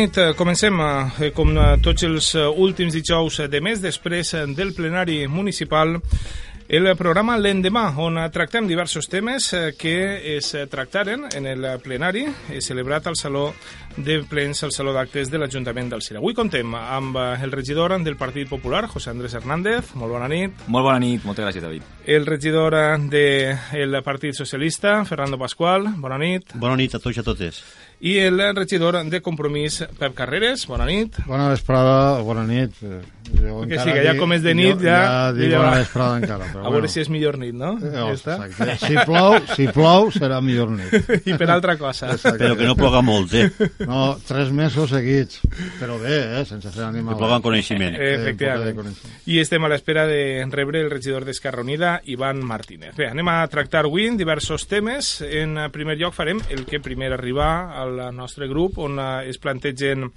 nit. Eh, Comencem, eh, com eh, tots els últims dijous de mes, després del plenari municipal, el programa L'Endemà, on tractem diversos temes que es tractaren en el plenari celebrat al Saló de Plens, al Saló d'Actes de l'Ajuntament del Cira. Avui contem amb el regidor del Partit Popular, José Andrés Hernández. Molt bona nit. Molt bona nit, moltes gràcies, David. El regidor del Partit Socialista, Fernando Pascual. Bona nit. Bona nit a tots i a totes. I el regidor de Compromís, Pep Carreres. Bona nit. Bona vesprada, bona nit. Eh, Jo Que sí, que ja com és de nit, jo, ja- Ja dic ja bona vesprada encara. Però A veure si és millor nit, no? Eh, Ja està. exacte. Si plou, si plou, serà millor nit. I per altra cosa. Exacte. Però que no ploga molt, eh? No, tres mesos seguits. Però bé, eh? Sense fer ànima. Que ploga en coneixement. Eh, Efectivament. coneixement. I estem a l'espera de rebre el regidor d'Esquerra Unida, Ivan Martínez. Bé, anem a tractar avui diversos temes. En eh, primer lloc farem el que primer arriba al nostre grup, on eh, es plantegen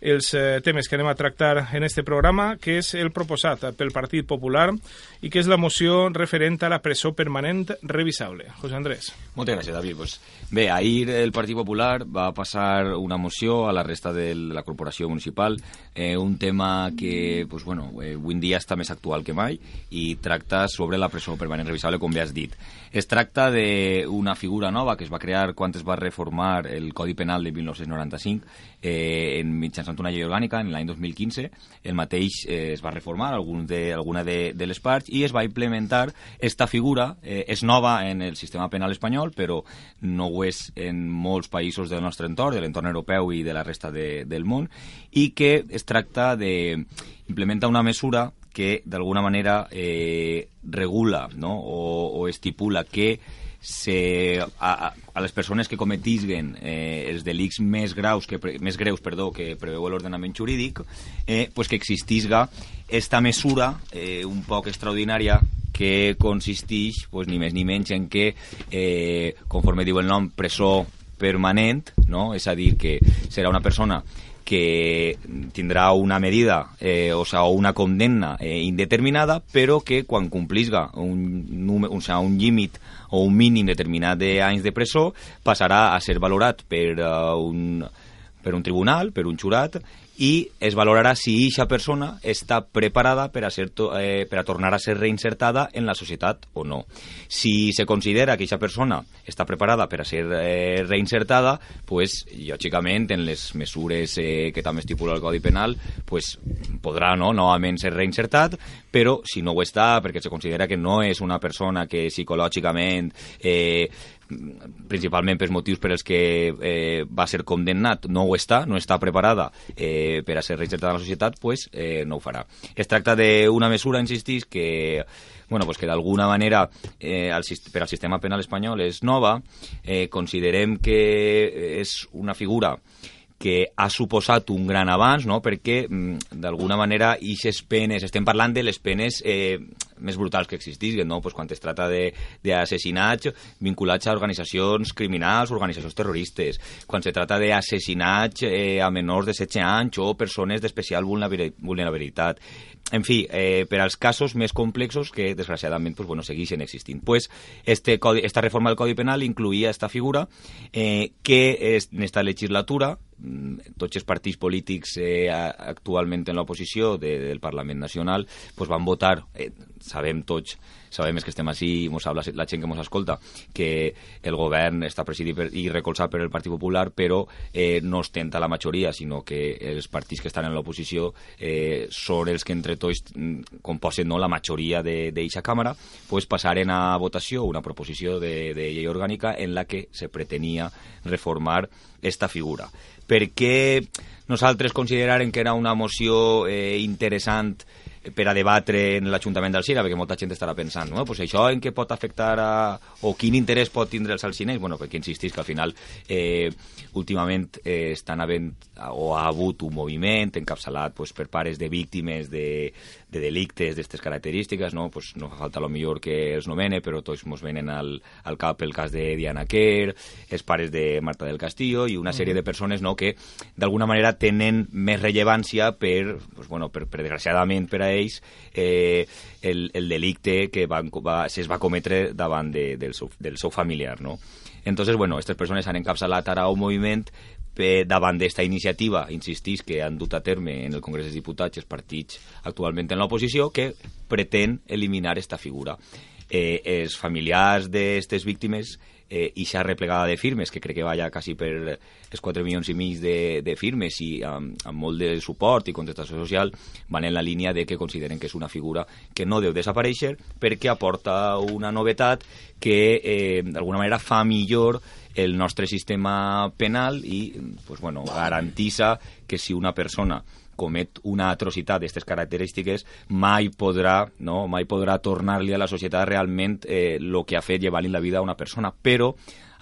els eh, temes que anem a tractar en este programa, que és el proposat pel Partit Popular i que és la moció referent a la presó permanent revisable. José Andrés. Moltes gràcies, David. Pues, bé, ahir el Partit Popular va passar una moció a la resta de la corporació municipal, eh, un tema que, pues, bueno, eh, avui dia està més actual que mai i tracta sobre la presó permanent revisable, com bé has dit. Es tracta d'una figura nova que es va crear quan es va reformar el Codi Penal de 1995 eh, en mitjançant una llei orgànica en l'any 2015. El mateix eh, es va reformar algun de, alguna de, de les parts i es va implementar esta figura. Eh, és nova en el sistema penal espanyol, però no ho és en molts països del nostre entorn, de l'entorn europeu i de la resta de, del món, i que es tracta de implementa una mesura que d'alguna manera eh, regula no? o, o estipula que se, a, a- les persones que cometisguen eh, els delictes més graus que, més greus perdó, que preveu l'ordenament jurídic, eh, pues que existisga esta mesura eh, un poc extraordinària que consisteix pues, ni més ni menys en que, eh, conforme diu el nom, presó permanent, no? és a dir, que serà una persona que tindrà una medida eh, o, sea, una condemna eh, indeterminada, però que quan complisga un, número, o sea, un límit o un mínim determinat d'anys de presó passarà a ser valorat per, uh, un, per un tribunal, per un jurat, i es valorarà si eixa persona està preparada per a, ser to, eh, per a tornar a ser reinsertada en la societat o no. Si se considera que eixa persona està preparada per a ser eh, reinsertada, pues, lògicament, en les mesures eh, que també estipula el Codi Penal, pues, podrà no, novament ser reinsertat, però si no ho està, perquè se considera que no és una persona que psicològicament eh, principalment pels motius per els que eh, va ser condemnat, no ho està, no està preparada eh, per a ser reinsertada en la societat, pues, eh, no ho farà. Es tracta d'una mesura, insistís, que bueno, pues que d'alguna manera eh, sis- per al sistema penal espanyol és nova, eh, considerem que és una figura que ha suposat un gran avanç, no? perquè mm, d'alguna manera ixes penes, estem parlant de les penes eh, més brutals que existisquen, no? pues quan es tracta de- d'assassinats vinculats a organitzacions criminals, organitzacions terroristes, quan se tracta d'assassinats eh, a menors de 16 anys o persones d'especial vulnerabili- vulnerabilitat. En fi, eh, per als casos més complexos que desgraciadament pues, bueno, segueixen existint. Pues, este codi, esta reforma del Codi Penal incluïa esta figura eh, que en esta legislatura tots els partits polítics eh, actualment en l'oposició de, del Parlament Nacional pues, van votar, eh, sabem tots, sabem que estem així, mos habla la gent que ens escolta, que el govern està presidit per, i recolzat per el Partit Popular, però eh, no ostenta la majoria, sinó que els partits que estan en l'oposició eh, són els que entre tots mm, composen no, la majoria d'aquesta càmera, pues passaren a votació una proposició de, de llei orgànica en la que se pretenia reformar esta figura. Per què nosaltres consideraren que era una moció eh, interessant per a debatre en l'Ajuntament del Sira, perquè molta gent estarà pensant, no? pues això en què pot afectar a... o quin interès pot tindre els alciners? Bueno, perquè insistís que al final eh, últimament eh, estan havent o ha hagut un moviment encapçalat pues, per pares de víctimes de, de delictes d'aquestes característiques, no? Pues no fa falta lo millor que els nomene, però tots ens venen al, al cap el cas de Diana Kerr, els pares de Marta del Castillo i una sèrie de persones no, que d'alguna manera tenen més rellevància per, pues, bueno, per, per desgraciadament per a ells eh, el, el delicte que van, va, es va cometre davant de, del, seu, del seu familiar, no? Entonces, bueno, aquestes persones han encapçalat ara un moviment per, davant d'esta iniciativa, insistís, que han dut a terme en el Congrés dels Diputats els partits actualment en l'oposició, que pretén eliminar esta figura. Eh, els familiars d'aquestes víctimes eh, ixa replegada de firmes, que crec que va ja quasi per els 4 milions i mig de, de firmes i amb, amb molt de suport i contestació social, van en la línia de que consideren que és una figura que no deu desaparèixer perquè aporta una novetat que eh, d'alguna manera fa millor el nostre sistema penal i pues, bueno, garantissa que si una persona comet una atrocitat d'aquestes característiques, mai podrà, no, mai podrà tornar-li a la societat realment el eh, que ha fet llevar-li la vida a una persona, però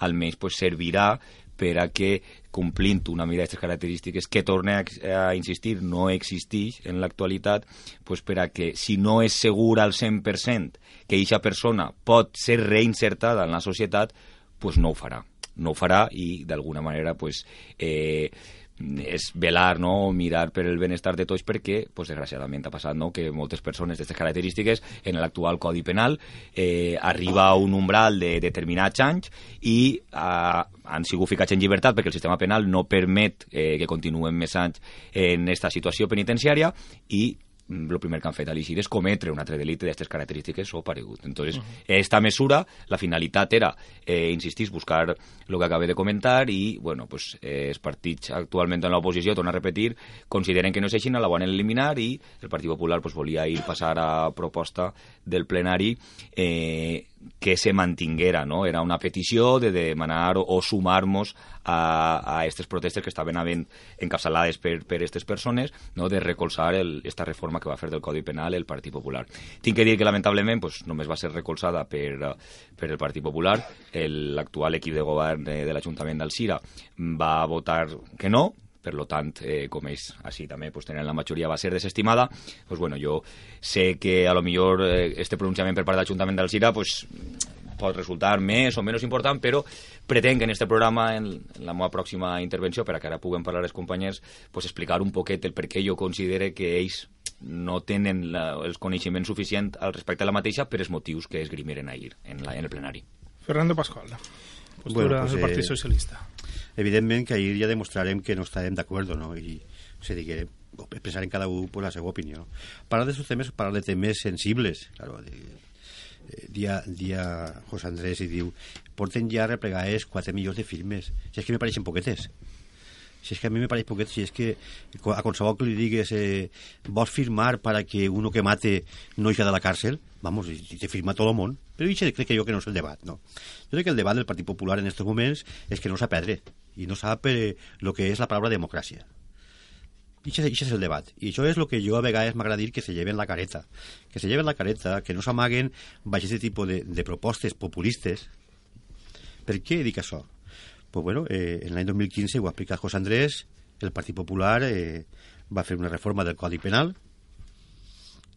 almenys pues, servirà per a que complint una mida d'aquestes característiques que torne a, a insistir no existeix en l'actualitat pues per a que si no és segur al 100% que aquesta persona pot ser reinsertada en la societat pues no ho farà no ho farà i d'alguna manera pues, eh, és velar, no? mirar per el benestar de tots perquè, pues, desgraciadament, ha passat no? que moltes persones d'aquestes característiques en l'actual Codi Penal eh, arriba a un umbral de determinats anys i eh, han sigut ficats en llibertat perquè el sistema penal no permet eh, que continuen més anys en aquesta situació penitenciària i el primer que han fet a l'Ixir és cometre un altre delicte d'aquestes característiques o paregut. Entonces, uh -huh. esta mesura, la finalitat era, eh, insistís, buscar el que acabé de comentar i, bueno, pues, eh, els partits actualment en l'oposició, torno a repetir, consideren que no és així, la volen eliminar i el Partit Popular pues, volia ir passar a proposta del plenari eh, que se mantinguera, no? Era una petició de demanar o, o sumar-nos a, a aquestes protestes que estaven havent encapçalades per, aquestes persones, no? de recolzar el, esta reforma que va fer del Codi Penal el Partit Popular. Tinc que dir que, lamentablement, pues, només va ser recolzada per, per el Partit Popular. L'actual equip de govern de, de l'Ajuntament d'Alcira va votar que no, per lo tant, eh, com ells així també pues, tenen la majoria va ser desestimada, pues, bueno, jo sé que a lo millor eh, este pronunciament per part de l'Ajuntament d'Alcira pues, pot resultar més o menys important, però pretenc que en este programa, en, la meva pròxima intervenció, per a que ara puguem parlar els companys, pues, explicar un poquet el per què jo considere que ells no tenen la, els coneixements suficients al respecte a la mateixa per els motius que esgrimiren ahir en, la, en el plenari. Fernando Pascual, postura Bueno, pues, del eh, Partit Socialista. Evidentment que ahir ja demostrarem que no estarem d'acord, no? I, o sigui, que expressarem cada un pues, la seva opinió. Parlar d'aquests temes, parlar de temes sensibles, claro, de, eh, dia, dia José Andrés i diu porten ja replegades 4 milions de firmes si és que me pareixen poquetes si és que a mi me pareix poquet, si és que a qualsevol que li digues eh, vols firmar para que uno que mate no hagi de la càrcel, vamos, te firma tot el món. Però això crec que jo que no és el debat, no. Jo crec que el debat del Partit Popular en aquests moments és que no sap perdre i no sap eh, lo que és la paraula democràcia. I això, això és el debat. I això és el que jo a vegades m'agrada dir que se lleven la careta. Que se lleven la careta, que no s'amaguen baix aquest tipus de, de propostes populistes. Per què dic això? Pues bueno, eh, en l'any 2015 ho ha explicat José Andrés, el Partit Popular eh, va fer una reforma del Codi Penal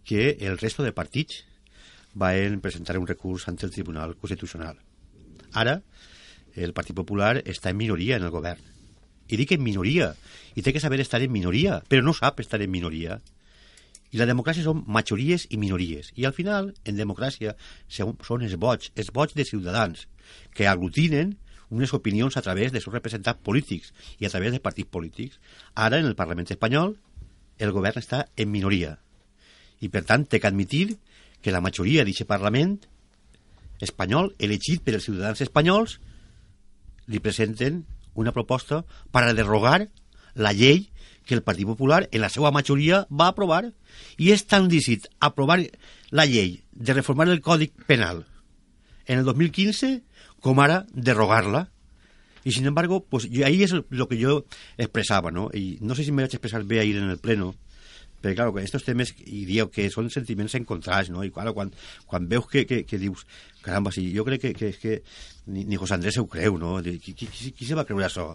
que el resto de partits van presentar un recurs ante el Tribunal Constitucional. Ara, el Partit Popular està en minoria en el govern. I dic en minoria, i té que saber estar en minoria, però no sap estar en minoria. I la democràcia són majories i minories. I al final, en democràcia, són els vots, els vots de ciutadans, que aglutinen unes opinions a través dels seus representants polítics i a través de partits polítics. Ara, en el Parlament espanyol, el govern està en minoria. I, per tant, té que admitir que la majoria d'aquest Parlament espanyol, elegit per els ciutadans espanyols, li presenten una proposta per a derrogar la llei que el Partit Popular en la seva majoria va aprovar. I és tan lícit aprovar la llei de reformar el Còdic Penal en el 2015 com ara derrogar-la. Y sin embargo, pues ahí es lo que yo expresaba, ¿no? Y no sé si me vaig expressar bé ahir en el pleno, però, claro, estos temes, i dieu que són sentiments encontrats, no? I, claro, quan, quan veus que, que, que dius, caramba, si jo crec que, que, que ni, ni José Andrés ho creu, no? Qui, qui, qui, qui se va creure això?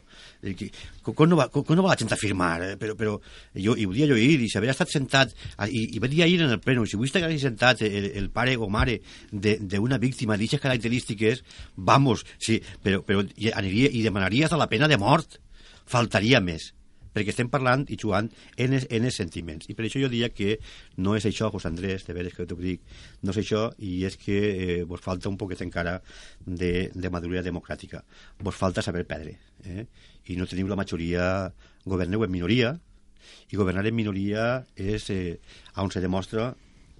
Qui, com, no va, com, com no va la gent a firmar? Eh? Però, però jo, i ho dia jo ahir, i si haver estat sentat, i, i vaig dir ahir en el pleno, si vull estar sentat el, el pare o mare d'una víctima d'aquestes característiques, vamos, sí, però, però aniria i demanaria hasta la pena de mort. Faltaria més perquè estem parlant i jugant en els, en els sentiments. I per això jo diria que no és això, José Andrés, de veres que t'ho dic, no és això, i és que eh, vos falta un poquet encara de, de maduria democràtica. Vos falta saber perdre, eh? i no teniu la majoria, governeu en minoria, i governar en minoria és eh, on se demostra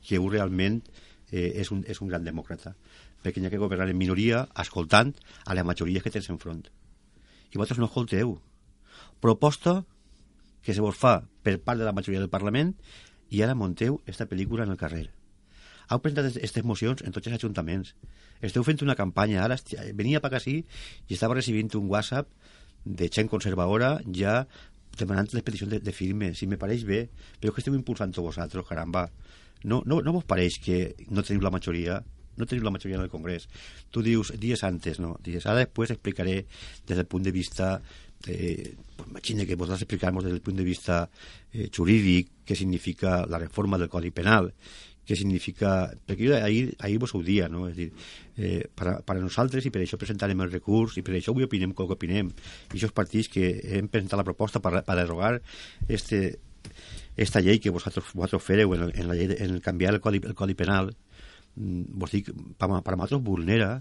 que un realment eh, és, un, és un gran demòcrata perquè n'hi ha que governar en minoria escoltant a la majoria que tens enfront i vosaltres no escolteu proposta que se vos fa per part de la majoria del Parlament i ara monteu esta pel·lícula en el carrer. Heu presentat aquestes mocions en tots els ajuntaments. Esteu fent una campanya. Ara venia per ací i estava recibint un WhatsApp de gent conservadora ja demanant les peticions de, de firme. Si me pareix bé, però que esteu impulsant vosaltres, caramba. No, no, no vos pareix que no teniu la majoria no teniu la majoria en el Congrés. Tu dius, dies antes, no? Dius, ara després explicaré des del punt de vista eh, pues imagina que podrás explicarnos desde el punto de vista eh, jurídic què significa la reforma del Codi Penal, què significa... Perquè jo ahir, ahir vos ho dia, no? És dir, eh, per, per a nosaltres, i per això presentarem el recurs, i per això avui opinem com opinem, i aquests partits que hem presentat la proposta per, per derogar este, esta llei que vosaltres, vosaltres fereu en, en, la llei, en canviar el Codi, el Codi Penal, mm, vos dic, per, per nosaltres vulnera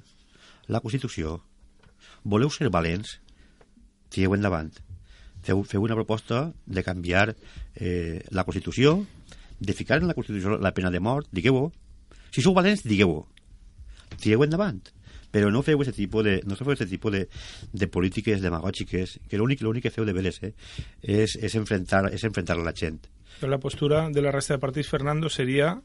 la Constitució. Voleu ser valents? Tireu endavant. Feu, feu una proposta de canviar eh, la Constitució, de ficar en la Constitució la pena de mort, digueu-ho. Si sou valents, digueu-ho. Tireu endavant. Però no feu aquest tipus de, no feu aquest tipus de, de polítiques demagògiques, que l'únic l'únic que feu de veres eh, és, és, enfrentar, és enfrentar a la gent. Però la postura de la resta de partits, Fernando, seria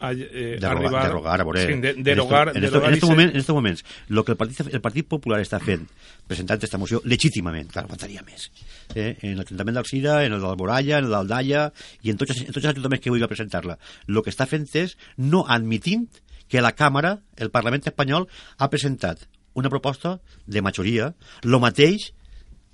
a, eh, derogar, arribar... derogar, a veure, sí, de, derogar, en, esto, en, esto, en, estos moments, en estos moments, lo que el Partit, el Partit Popular està fent, presentant aquesta moció legítimament, clar, faltaria més, eh, en l'Ajuntament d'Alcira, en el d'Alboralla, en el d'Aldaia, i en tots, en tots els ajuntaments que vulgui presentar-la. El que està fent és no admitint que la Càmera, el Parlament espanyol, ha presentat una proposta de majoria, lo mateix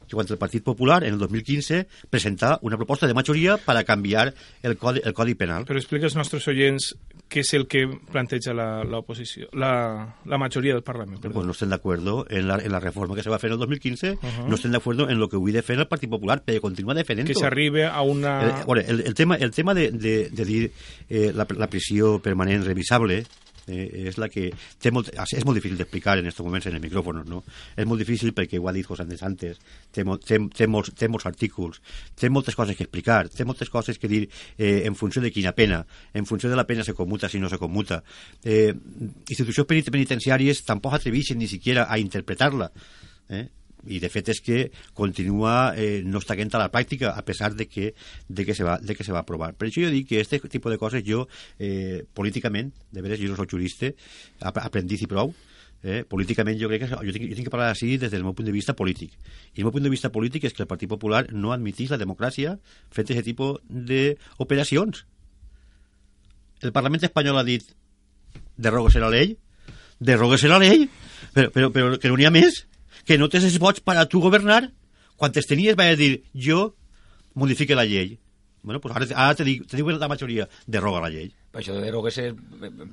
que quan el Partit Popular en el 2015 presenta una proposta de majoria per a canviar el codi, el codi penal. Però explica als nostres oients què és el que planteja la, la oposició, la, la majoria del Parlament. Pues no estem d'acord en, la, en la reforma que se va fer en el 2015, uh -huh. no estem d'acord en lo que avui defèn el Partit Popular, però continua defendent Que s'arribe a una... El, bueno, el, el, tema, el tema de, de, de dir eh, la, la prisió permanent revisable eh, és la que té molt, és molt difícil d'explicar en aquests moments en el micròfon, no? És molt difícil perquè ho ha dit José Andrés antes, té, té, té, molts, té molts artículs, té moltes coses que explicar, té moltes coses que dir eh, en funció de quina pena, en funció de la pena se commuta si no se commuta. Eh, institucions penitenciàries tampoc atreveixen ni siquiera a interpretar-la. Eh? I de fet és que continua eh, no està a la pràctica a pesar de que, de que, se va, de que se va aprovar. Per això jo dic que aquest tipus de coses jo eh, políticament, de veres jo no soc jurista, aprendiz i prou, eh, políticament jo crec que jo tinc, jo tinc que parlar així des del meu punt de vista polític. I el meu punt de vista polític és que el Partit Popular no admitís la democràcia fet aquest tipus d'operacions. El Parlament espanyol ha dit derrogue-se la llei, derrogue-se la llei, però, però, però que no n'hi ha més que no tens els vots per a tu governar, quan te'ls tenies vas dir jo modifique la llei. Bueno, pues ara, ara te, dic, te diu la majoria, deroga la llei. Per això derogue-se,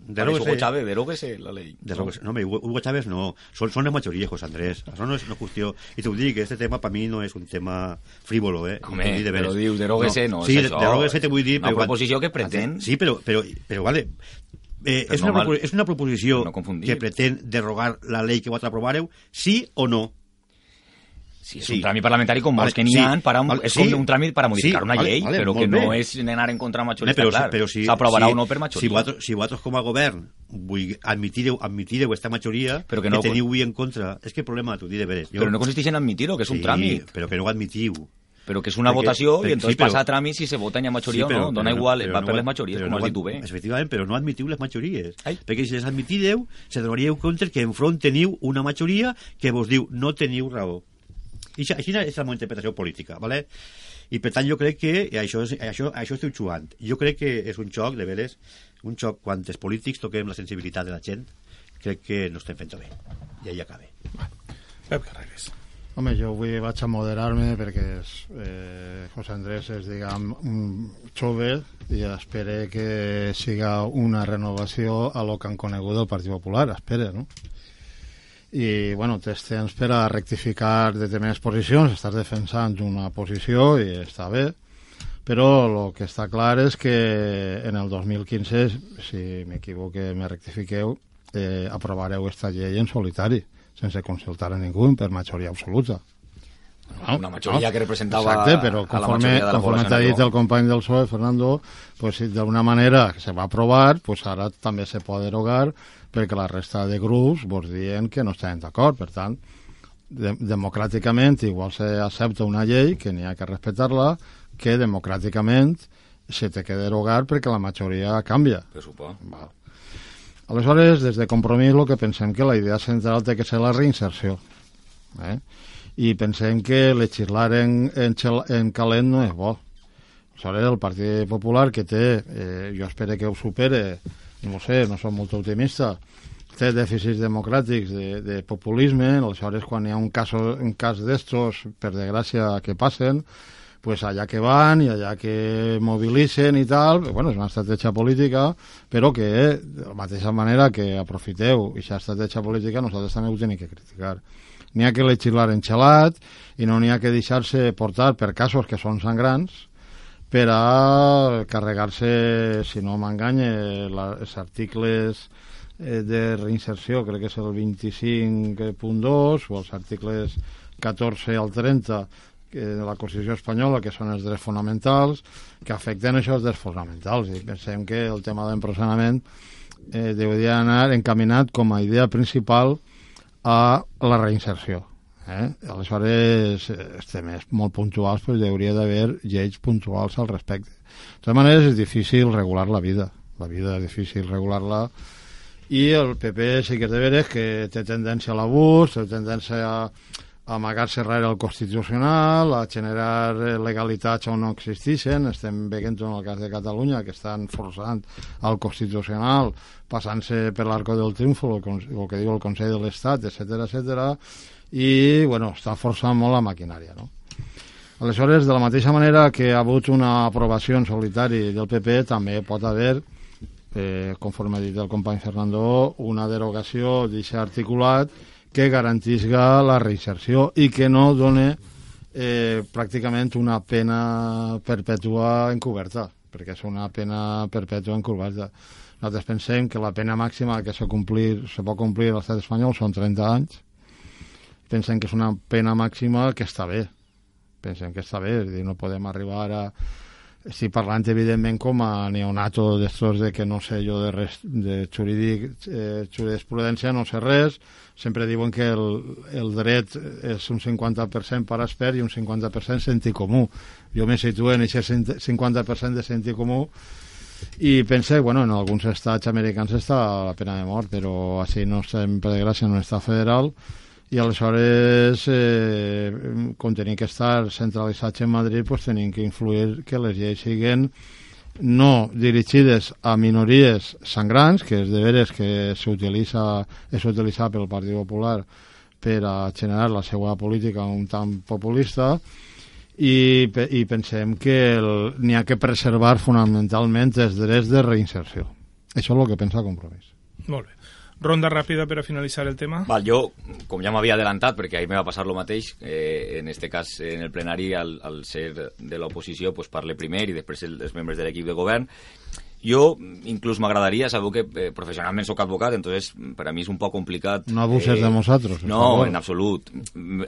derogue Hugo Chávez, derogue-se la llei. Derogue no, home, Hugo Chávez no, són, són la majoria, José Andrés. Això no és una qüestió... I t'ho dic, este tema per mi no és un tema frívolo, eh? Home, però diu, derogue-se, no, no sí, és això. derogue-se te vull dir... Una proposició que pretén... Sí, però, però, però vale, eh, és, una, és una proposició no que pretén derogar la llei que vosaltres aprovareu, sí o no? Sí, és sí. un tràmit parlamentari com molts vale, que n'hi ha, sí, per a, vale, és sí, com un tràmit per a modificar sí, una llei, vale, però que no bé. és anar en contra de majoria, però, clar. Però si, S'aprovarà si, o no per majoria. Si vosaltres, si vosaltres com a govern vull, admitireu, admitireu aquesta majoria però que, no, que teniu avui en contra, és que el problema t'ho diré de veres. Jo, però no consisteix en admitir-ho, que és sí, un tràmit. però que no ho admitiu. Però que és una perquè, votació perquè, i entonces sí, però, passa a tràmit si se vota en majoria sí, però, o no. Dona però, igual, però va no, per les majories, com no, has dit tu bé. Efectivament, però no admitiu les majories. Ai. Perquè si les admitireu, se donaríeu compte que enfront teniu una majoria que vos diu no teniu raó. I així és la meva interpretació política, ¿vale? i per tant jo crec que això, és, això, això estic jugant. Jo crec que és un xoc, de veres, un xoc quan els polítics toquem la sensibilitat de la gent, crec que no estem fent bé. I ahí acabe. Pep Carreras. Home, jo avui vaig a moderar-me perquè és, eh, José Andrés és, diguem, un jove i espere que siga una renovació a lo que han conegut el Partit Popular, espere, no? I, bueno, tens temps per a rectificar determinades posicions, estàs defensant una posició i està bé, però el que està clar és que en el 2015, si m'equivoque, me rectifiqueu, eh, aprovareu esta llei en solitari sense consultar a ningú per majoria absoluta. No, una majoria no? que representava Exacte, però conforme, a la conforme t'ha dit el company del PSOE, Fernando, pues, si d'alguna manera se va aprovar, pues ara també se pot derogar perquè la resta de grups vos diuen que no estan d'acord. Per tant, de democràticament igual se accepta una llei que n'hi ha que respectar-la, que democràticament se té que derogar perquè la majoria canvia. Per. Aleshores, des de Compromís, el que pensem que la idea central té que ser la reinserció. Eh? I pensem que legislar en, en, en calent no és bo. Aleshores, el Partit Popular, que té, eh, jo espero que ho supere, no sé, no som molt optimista, té dèficits democràtics de, de populisme, aleshores quan hi ha un cas, un cas d'estos, per desgràcia, que passen, pues allà que van i allà que mobilitzen i tal, bueno, és una estratègia política, però que de la mateixa manera que aprofiteu aquesta estratègia política, nosaltres també ho tenim que criticar. N'hi ha que legislar enxelat i no n'hi ha que deixar-se portar per casos que són sangrants per a carregar-se, si no m'enganye, els articles eh, de reinserció, crec que és el 25.2 o els articles 14 al 30 de la Constitució espanyola, que són els drets fonamentals, que afecten això els drets fonamentals. I pensem que el tema d'empresonament eh, hauria anar encaminat com a idea principal a la reinserció. Eh? Aleshores, estem molt puntuals, però hi hauria d'haver lleis puntuals al respecte. De totes maneres, és difícil regular la vida. La vida és difícil regular-la i el PP sí que és de veres que té tendència a l'abús, té tendència a, amagar-se darrere el Constitucional, a generar legalitats on no existeixen. Estem veient en el cas de Catalunya que estan forçant al Constitucional, passant-se per l'arco del triomfo, el, el que diu el Consell de l'Estat, etc etc. i bueno, està forçant molt la maquinària. No? Aleshores, de la mateixa manera que ha hagut una aprovació en solitari del PP, també pot haver eh, conforme ha dit el company Fernando, una derogació d'aquest articulat que garantisca la reinserció i que no done eh, pràcticament una pena perpètua encoberta, perquè és una pena perpètua encoberta. Nosaltres pensem que la pena màxima que se, complir, se pot complir a l'estat espanyol són 30 anys. Pensem que és una pena màxima que està bé. Pensem que està bé, és dir, no podem arribar a estic parlant evidentment com a neonato d'estos de que no sé jo de, res, de jurídic, eh, jurisprudència no sé res, sempre diuen que el, el dret és un 50% per expert i un 50% sentit comú. Jo me situo en aquest 50% de sentit comú i pense, bueno, en alguns estats americans està la pena de mort, però així no estem, per desgràcia, no està federal, i aleshores eh, com tenim que estar centralitzats en Madrid pues, tenim que influir que les lleis siguin no dirigides a minories sangrants, que és de veres que s'utilitza és utilitzat pel Partit Popular per a generar la seva política un tant populista i, i pensem que n'hi ha que preservar fonamentalment els drets de reinserció. Això és el que pensa Compromís. Molt bé. Ronda ràpida per a finalitzar el tema. Val, jo, com ja m'havia adelantat, perquè ahir me va passar el mateix, eh, en este cas, en el plenari, al, al ser de l'oposició, pues, parle primer i després el, els membres de l'equip de govern, jo inclús m'agradaria, sabeu que eh, professionalment sóc advocat, entonces per a mi és un poc complicat... No abuses de nosaltres. No, en absolut.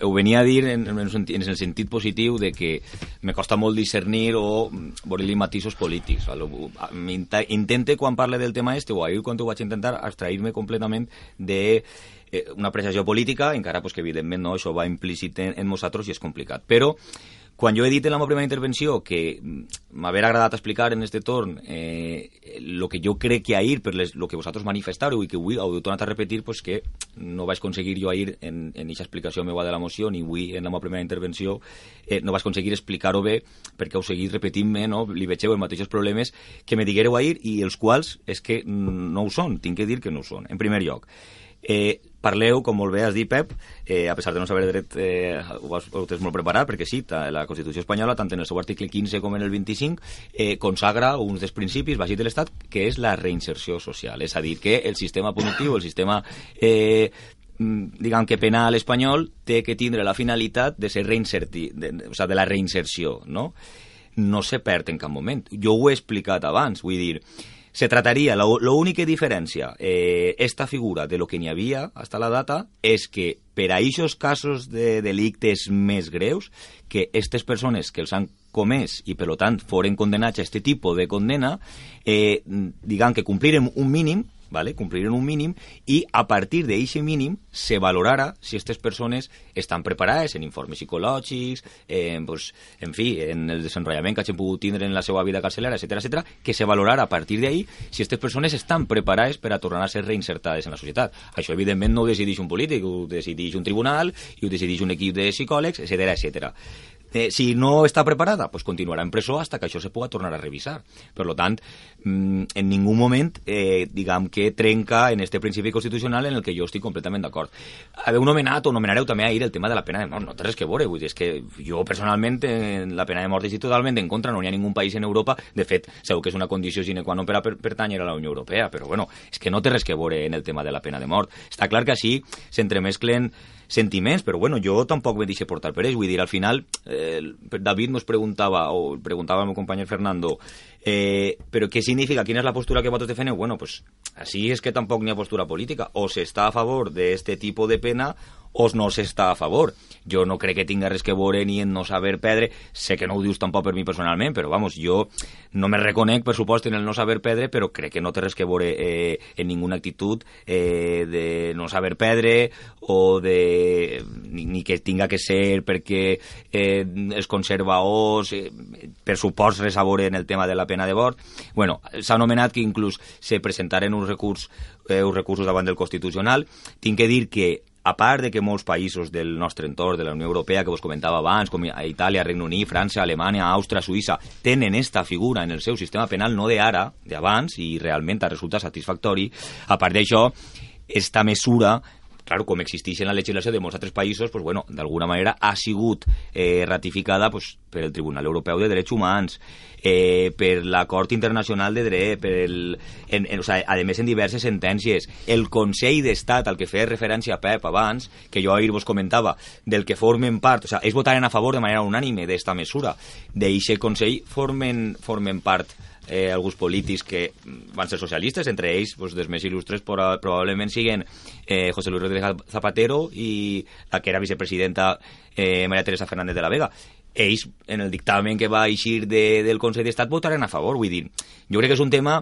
Ho venia a dir en, en, en el sentit positiu de que me costa molt discernir o veure-li matisos polítics. A- Intente, quan parle del tema este, o ahir quan ho vaig intentar, abstrair-me completament de eh, una apreciació política, encara pues, que evidentment no, això va implícit en, en nosaltres i és complicat. Però quan jo he dit en la meva primera intervenció que mm, m'haver agradat explicar en este torn eh, que jo crec que ahir per lo que vosaltres manifestàreu i que avui heu tornat a repetir pues que no vaig aconseguir jo ahir en, aquesta explicació meva de la moció ni avui en la meva primera intervenció eh, no vaig aconseguir explicar-ho bé perquè heu seguit repetint-me, no? li vegeu els mateixos problemes que me diguereu ahir i els quals és que mm, no ho són, tinc que dir que no ho són. En primer lloc, Eh, parleu, com molt bé has dit, Pep, eh, a pesar de no saber dret, eh, ho, ho tens molt preparat, perquè sí, la Constitució espanyola, tant en el seu article 15 com en el 25, eh, consagra un dels principis bàsics de l'Estat, que és la reinserció social. És a dir, que el sistema punitiu, el sistema eh, mm, diguem que penal espanyol té que tindre la finalitat de ser reinserti, de, o sigui, de la reinserció, no? No se perd en cap moment. Jo ho he explicat abans, vull dir, se trataria, la, la única diferència, eh, esta figura de lo que n'hi havia hasta la data, és que per a aquests casos de delictes més greus, que aquestes persones que els han comès i, per tant, foren condenats a aquest tipus de condena, eh, diguem que compliren un mínim, ¿vale? cumpliren un mínim i a partir d'aquest mínim se valorarà si aquestes persones estan preparades en informes psicològics, en, pues, en fi, en el desenrotllament que hagin pogut tindre en la seva vida carcelera, etc etc, que se valorarà a partir d'ahí si aquestes persones estan preparades per a tornar a ser en la societat. Això, evidentment, no ho decideix un polític, ho decideix un tribunal i ho un equip de psicòlegs, etc etc. Eh, si no està preparada, pues continuarà en presó hasta que això se puga tornar a revisar. Per tant, mm, en ningú moment, eh, diguem que trenca en este principi constitucional en el que jo estic completament d'acord. Haveu nomenat o nomenareu també ahir el tema de la pena de mort, no té res que veure, vull dir, és que jo personalment en la pena de mort estic totalment en contra, no hi ha ningú país en Europa, de fet, segur que és una condició sine qua non per a per pertànyer a la Unió Europea, però bueno, és que no té res que veure en el tema de la pena de mort. Està clar que així s'entremesclen sentiments, però bueno, jo tampoc me deixe portar per ells, vull dir, al final eh, David nos preguntava, o preguntava al meu company Fernando, eh, però què significa, quina és la postura que vosaltres defeneu? Bueno, pues així és que tampoc n'hi ha postura política, o s'està a favor d'este tipus de pena o no s'està a favor. Jo no crec que tinga res que veure ni en no saber perdre, sé que no ho dius tampoc per mi personalment, però vamos, jo no me reconec, per supost, en el no saber perdre, però crec que no té res que veure eh, en ninguna actitud eh, de no saber perdre o de ni, ni que tinga que ser perquè eh, els conservadors eh, per supost res a veure en el tema de la pena de mort. Bueno, s'ha anomenat que inclús se presentaren uns recurs, eh, uns recursos davant del Constitucional. Tinc que dir que a part de que molts països del nostre entorn, de la Unió Europea, que vos comentava abans, com a Itàlia, Regne Unit, França, Alemanya, Àustria, Suïssa, tenen esta figura en el seu sistema penal, no d'ara, d'abans, i realment resulta satisfactori. A part d'això, esta mesura claro, com existeix en la legislació de molts altres països, pues, bueno, d'alguna manera ha sigut eh, ratificada pues, per el Tribunal Europeu de Drets Humans, eh, per la Cort Internacional de Dret, per el, en, en, o sea, a més en diverses sentències. El Consell d'Estat, al que feia referència Pep abans, que jo ahir vos comentava, del que formen part, o sea, ells votaren a favor de manera unànime d'esta mesura. D'eixe Consell formen, formen part eh, alguns polítics que van ser socialistes, entre ells pues, dels més il·lustres probablement siguen eh, José Luis Rodríguez Zapatero i la que era vicepresidenta eh, María Teresa Fernández de la Vega ells, en el dictamen que va eixir de, del Consell d'Estat, votaren a favor. Vull dir, jo crec que és un tema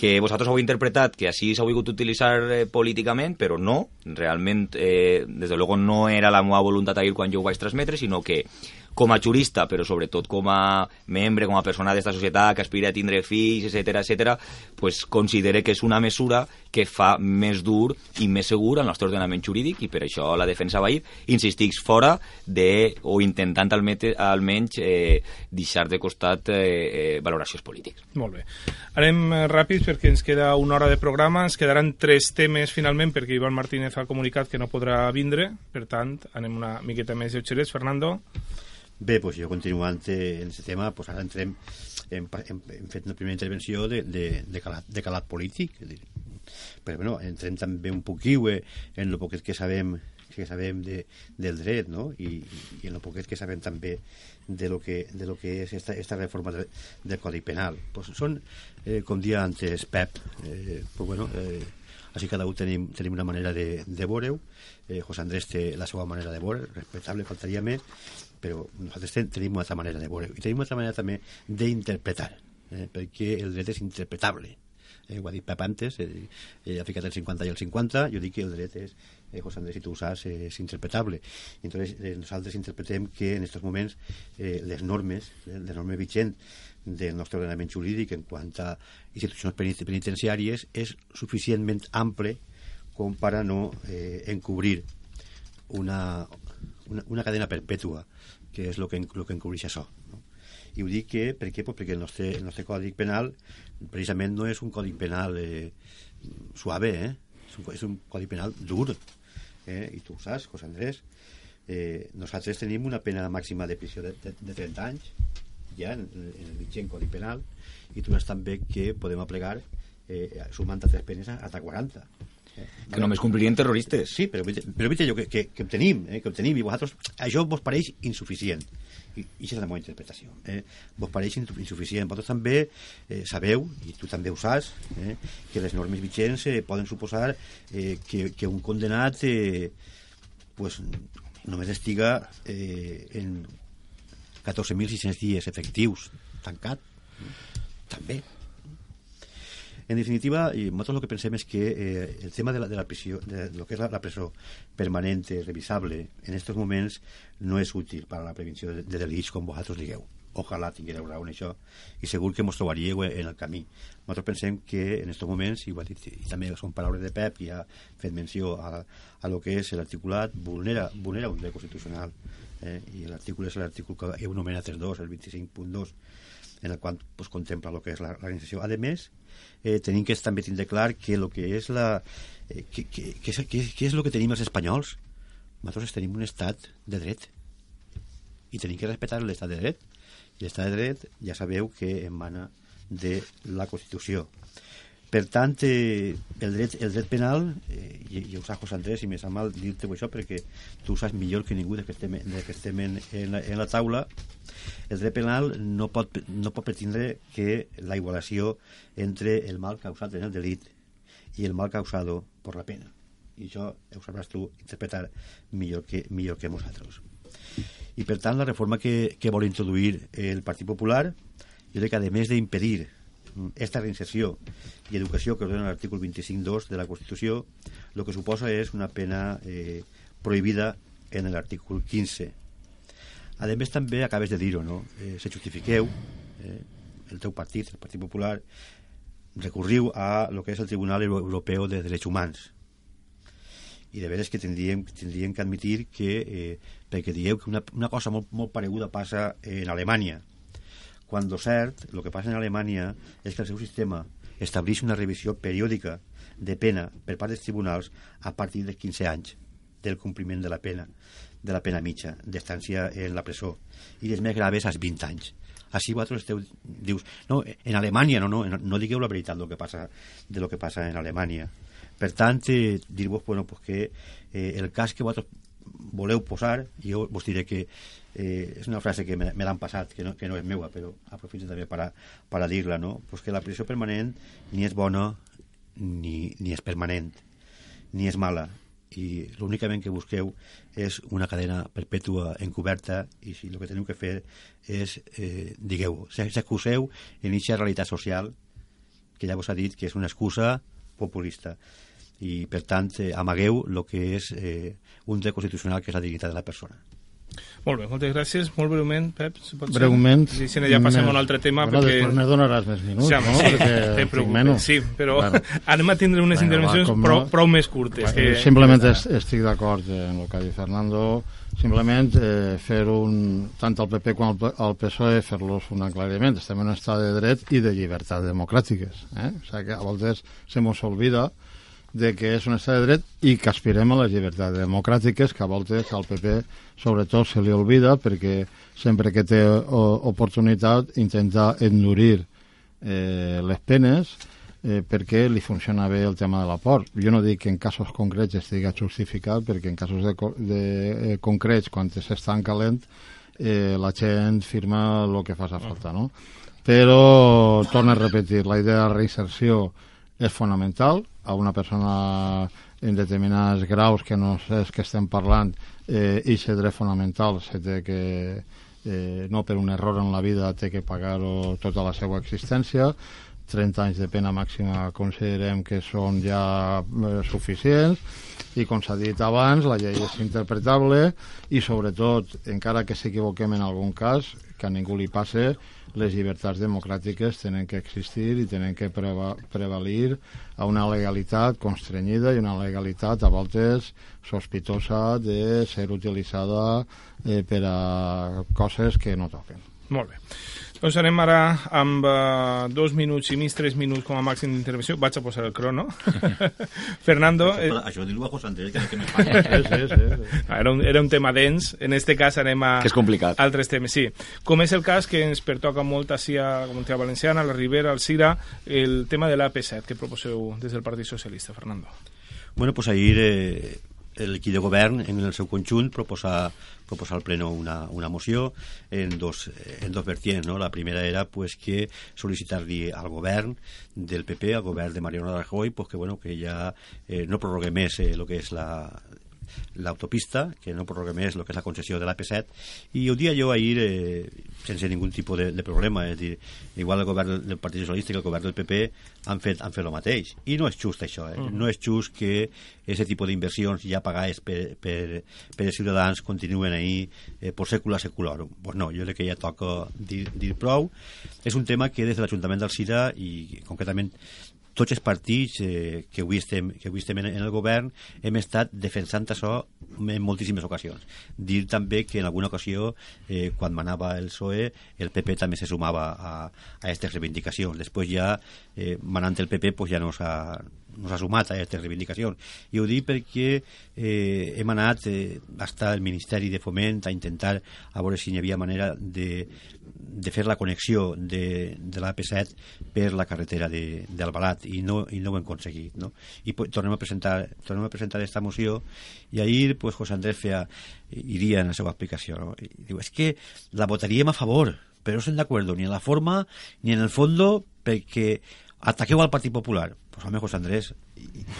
que vosaltres heu interpretat que així s'ha volgut utilitzar eh, políticament, però no, realment, eh, des de luego no era la meva voluntat ahir quan jo ho vaig transmetre, sinó que com a jurista, però sobretot com a membre, com a persona d'esta societat que aspira a tindre fills, etc etc, pues considere que és una mesura que fa més dur i més segur el nostre ordenament jurídic i per això la defensa va ir, insistix, fora de, o intentant almenys, eh, deixar de costat eh, eh, valoracions polítics. Molt bé. Anem eh, ràpids perquè ens queda una hora de programa. Ens quedaran tres temes finalment perquè Ivan Martínez ha comunicat que no podrà vindre. Per tant, anem una miqueta més lleugerets. Fernando? Bé, doncs jo continuant en aquest tema, doncs ara entrem, hem, hem, hem fet una primera intervenció de, de, de, calat, de calat polític, és dir, però bueno, entrem també un poquiu eh, en el poquet que sabem que sabem de, del dret, no? I, i en el poquet que sabem també de lo que, de lo que és esta, esta reforma de, del Codi Penal. Pues són, eh, com dia antes Pep, eh, pues bueno, eh, així cada un tenim, tenim una manera de, de veure-ho, eh, José Andrés té la seva manera de veure, respectable, faltaria més, però nosaltres ten, tenim una altra manera de veure i tenim una altra manera també d'interpretar, eh, perquè el dret és interpretable. Eh, ho ha dit Pep antes, eh, eh, ha ficat el 50 i el 50, jo dic que el dret és, eh, José Andrés, si tu ho saps, eh, és interpretable. Entonces, eh, nosaltres interpretem que en aquests moments eh, les normes, eh, les normes vigents del nostre ordenament jurídic en quant a institucions penitenciàries és suficientment ample com per a no eh, encobrir una, una, una cadena perpètua, que és el que, lo que encobreix això. No? I ho dic que, per què? Pues perquè el nostre, el nostre còdic penal precisament no és un còdic penal eh, suave, eh? és, un, és un còdic penal dur. Eh? I tu ho saps, José Andrés, eh, nosaltres tenim una pena màxima de prisió de, de, de 30 anys ja en, en el vigent codi penal i tu saps també que podem aplegar eh, sumant a tres penes hasta 40 eh, que només complirien terroristes. Sí, però, però viste jo que, que, que obtenim eh, que obtenim i vosaltres, això vos pareix insuficient. I, i és la meva interpretació eh? vos pareix insuficient. Vosaltres també eh, sabeu, i tu també ho saps eh, que les normes vigents eh, poden suposar eh, que, que un condenat eh, pues, només estiga eh, en 14.600 dies efectius tancat. També en definitiva, i nosaltres el que pensem és que eh, el tema de la, de la prisió, de, lo que és la, la presó permanent, revisable, en aquests moments no és útil per a la prevenció de, de delits, com vosaltres digueu. Ojalà tinguéreu raó en això, i segur que ens trobaríeu en el camí. Nosaltres pensem que en aquests moments, i, dit, i també són paraules de Pep, i ha fet menció a, a lo que és l'articulat, vulnera, vulnera un dret constitucional eh, i l'article és l'article que heu anomenat el 2, el 25.2 en el qual pues, contempla el que és l'organització. A més, eh, tenim que també tindre clar que el que és la... Eh, que, que, que, que, que és el que tenim els espanyols? Nosaltres tenim un estat de dret i tenim que respectar l'estat de dret i l'estat de dret ja sabeu que emana de la Constitució per tant, eh, el, dret, el dret penal, eh, i, i ho saps, José Andrés, i sap mal dir-te això perquè tu saps millor que ningú de que estem, de que estem en, en, la, en la taula, el dret penal no pot, no pot pretendre que la igualació entre el mal causat en el delit i el mal causado per la pena. I això ho sabràs tu interpretar millor que, millor que nosaltres. I per tant, la reforma que, que vol introduir el Partit Popular, jo crec que a més d'impedir esta reinserció i educació que ordena l'article 25.2 de la Constitució, el que suposa és una pena eh, prohibida en l'article 15. A més, també acabes de dir-ho, no? Eh, se justifiqueu, eh, el teu partit, el Partit Popular, recurriu a lo que és el Tribunal Europeu de Drets Humans. I de veres que tindríem, tindríem que admitir que, eh, perquè dieu que una, una cosa molt, molt pareguda passa en Alemanya, quan cert, el que passa en Alemanya és que el seu sistema estableix una revisió periòdica de pena per part dels tribunals a partir de 15 anys del compliment de la pena de la pena mitja d'estància en la presó i les més graves als 20 anys. Així vosaltres esteu, dius no, en Alemanya no, no, no digueu la veritat del que passa, de lo que passa en Alemanya. Per tant, eh, dir-vos bueno, pues que eh, el cas que vosaltres voleu posar, jo vos diré que eh, és una frase que me, me l'han passat, que no, que no és meua, però aprofito també per a, per a dir-la, no? Pues que la pressió permanent ni és bona ni, ni és permanent, ni és mala, i l'únicament que busqueu és una cadena perpètua encoberta i si el que teniu que fer és, eh, digueu, s'acuseu en aquesta realitat social que ja vos ha dit que és una excusa populista. I per tant eh, amagueu el que és eh, un dret constitucional que és la dignitat de la persona molt bé, moltes gràcies. Molt breument, Pep, si pot breument, ser. Sí, ja passem a un altre tema. Bueno, perquè... després me donaràs més minuts, sí, no? Sí, perquè però, sí però bueno. anem a tindre unes bueno, intervencions va, prou, no? prou més curtes. Bueno, que... Simplement est estic d'acord en el que ha dit Fernando. Simplement eh, fer un... tant el PP com el PSOE fer-los un aclariment. Estem en un estat de dret i de llibertat democràtiques. Eh? O sigui que a voltes se mos olvida de que és un estat de dret i que aspirem a les llibertats democràtiques que a voltes al PP sobretot se li oblida perquè sempre que té oportunitat intenta endurir eh, les penes eh, perquè li funciona bé el tema de l'aport. Jo no dic que en casos concrets estigui justificat, perquè en casos de, de eh, concrets, quan s'està calent, eh, la gent firma el que fa falta, no? Però, torno a repetir, la idea de reinserció és fonamental. A una persona en determinats graus que no és que estem parlant, eh, i dret fonamental se té que, eh, no per un error en la vida, té que pagar-ho tota la seva existència 30 anys de pena màxima considerem que són ja eh, suficients i com s'ha dit abans, la llei és interpretable i sobretot, encara que s'equivoquem en algun cas, que a ningú li passe, les llibertats democràtiques tenen que existir i tenen que preva prevalir a una legalitat constrenyida i una legalitat a voltes sospitosa de ser utilitzada eh, per a coses que no toquen. Molt bé. Doncs anem ara amb uh, dos minuts i mig, tres minuts com a màxim d'intervenció. Vaig a posar el crono. Fernando... Eh... Això dir-ho a José Andrés, que, que me sí, sí, sí, sí. Era, un, era un tema dens. En este cas anem a... Que és complicat. Altres temes, sí. Com és el cas que ens pertoca molt així a la Comunitat Valenciana, a la Ribera, al Cira, el tema de l'AP7 que proposeu des del Partit Socialista, Fernando. Bueno, pues ahir eh, l'equip de govern en el seu conjunt proposar, proposar al pleno una, una moció en dos, en dos vertients. No? La primera era pues, que sol·licitar-li al govern del PP, al govern de Mariano Rajoy, pues, que, bueno, que ja eh, no prorrogue més eh, el que és la, l'autopista, que no prorroga més el que és la concessió de l'AP7, i ho dia jo ahir eh, sense ningú tipus de, de problema, és dir, igual el govern del Partit Socialista que el govern del PP han fet, han fet el mateix, i no és just això, eh? Mm. no és just que aquest tipus d'inversions ja pagades per, per, per els ciutadans continuen ahir eh, per secula seculorum. Pues no, jo crec que ja toca dir, dir prou. És un tema que des de l'Ajuntament del Cira i concretament tots els partits eh, que, avui estem, que avui estem en, el govern hem estat defensant això en moltíssimes ocasions. Dir també que en alguna ocasió, eh, quan manava el PSOE, el PP també se sumava a, a aquestes reivindicacions. Després ja, eh, manant el PP, pues ja no s'ha no s'ha sumat a aquestes reivindicacions. I ho dic perquè eh, hem anat eh, hasta el Ministeri de Foment a intentar a veure si hi havia manera de, de fer la connexió de, de l'AP7 per la carretera d'Albalat i, no, i no ho hem aconseguit. No? I pues, tornem a presentar tornem a presentar aquesta moció i ahir pues, José Andrés feia, iria en la seva explicació. No? I diu, és que la votaríem a favor, però no estem d'acord ni en la forma ni en el fondo perquè ataqueu al Partit Popular pues home, José Andrés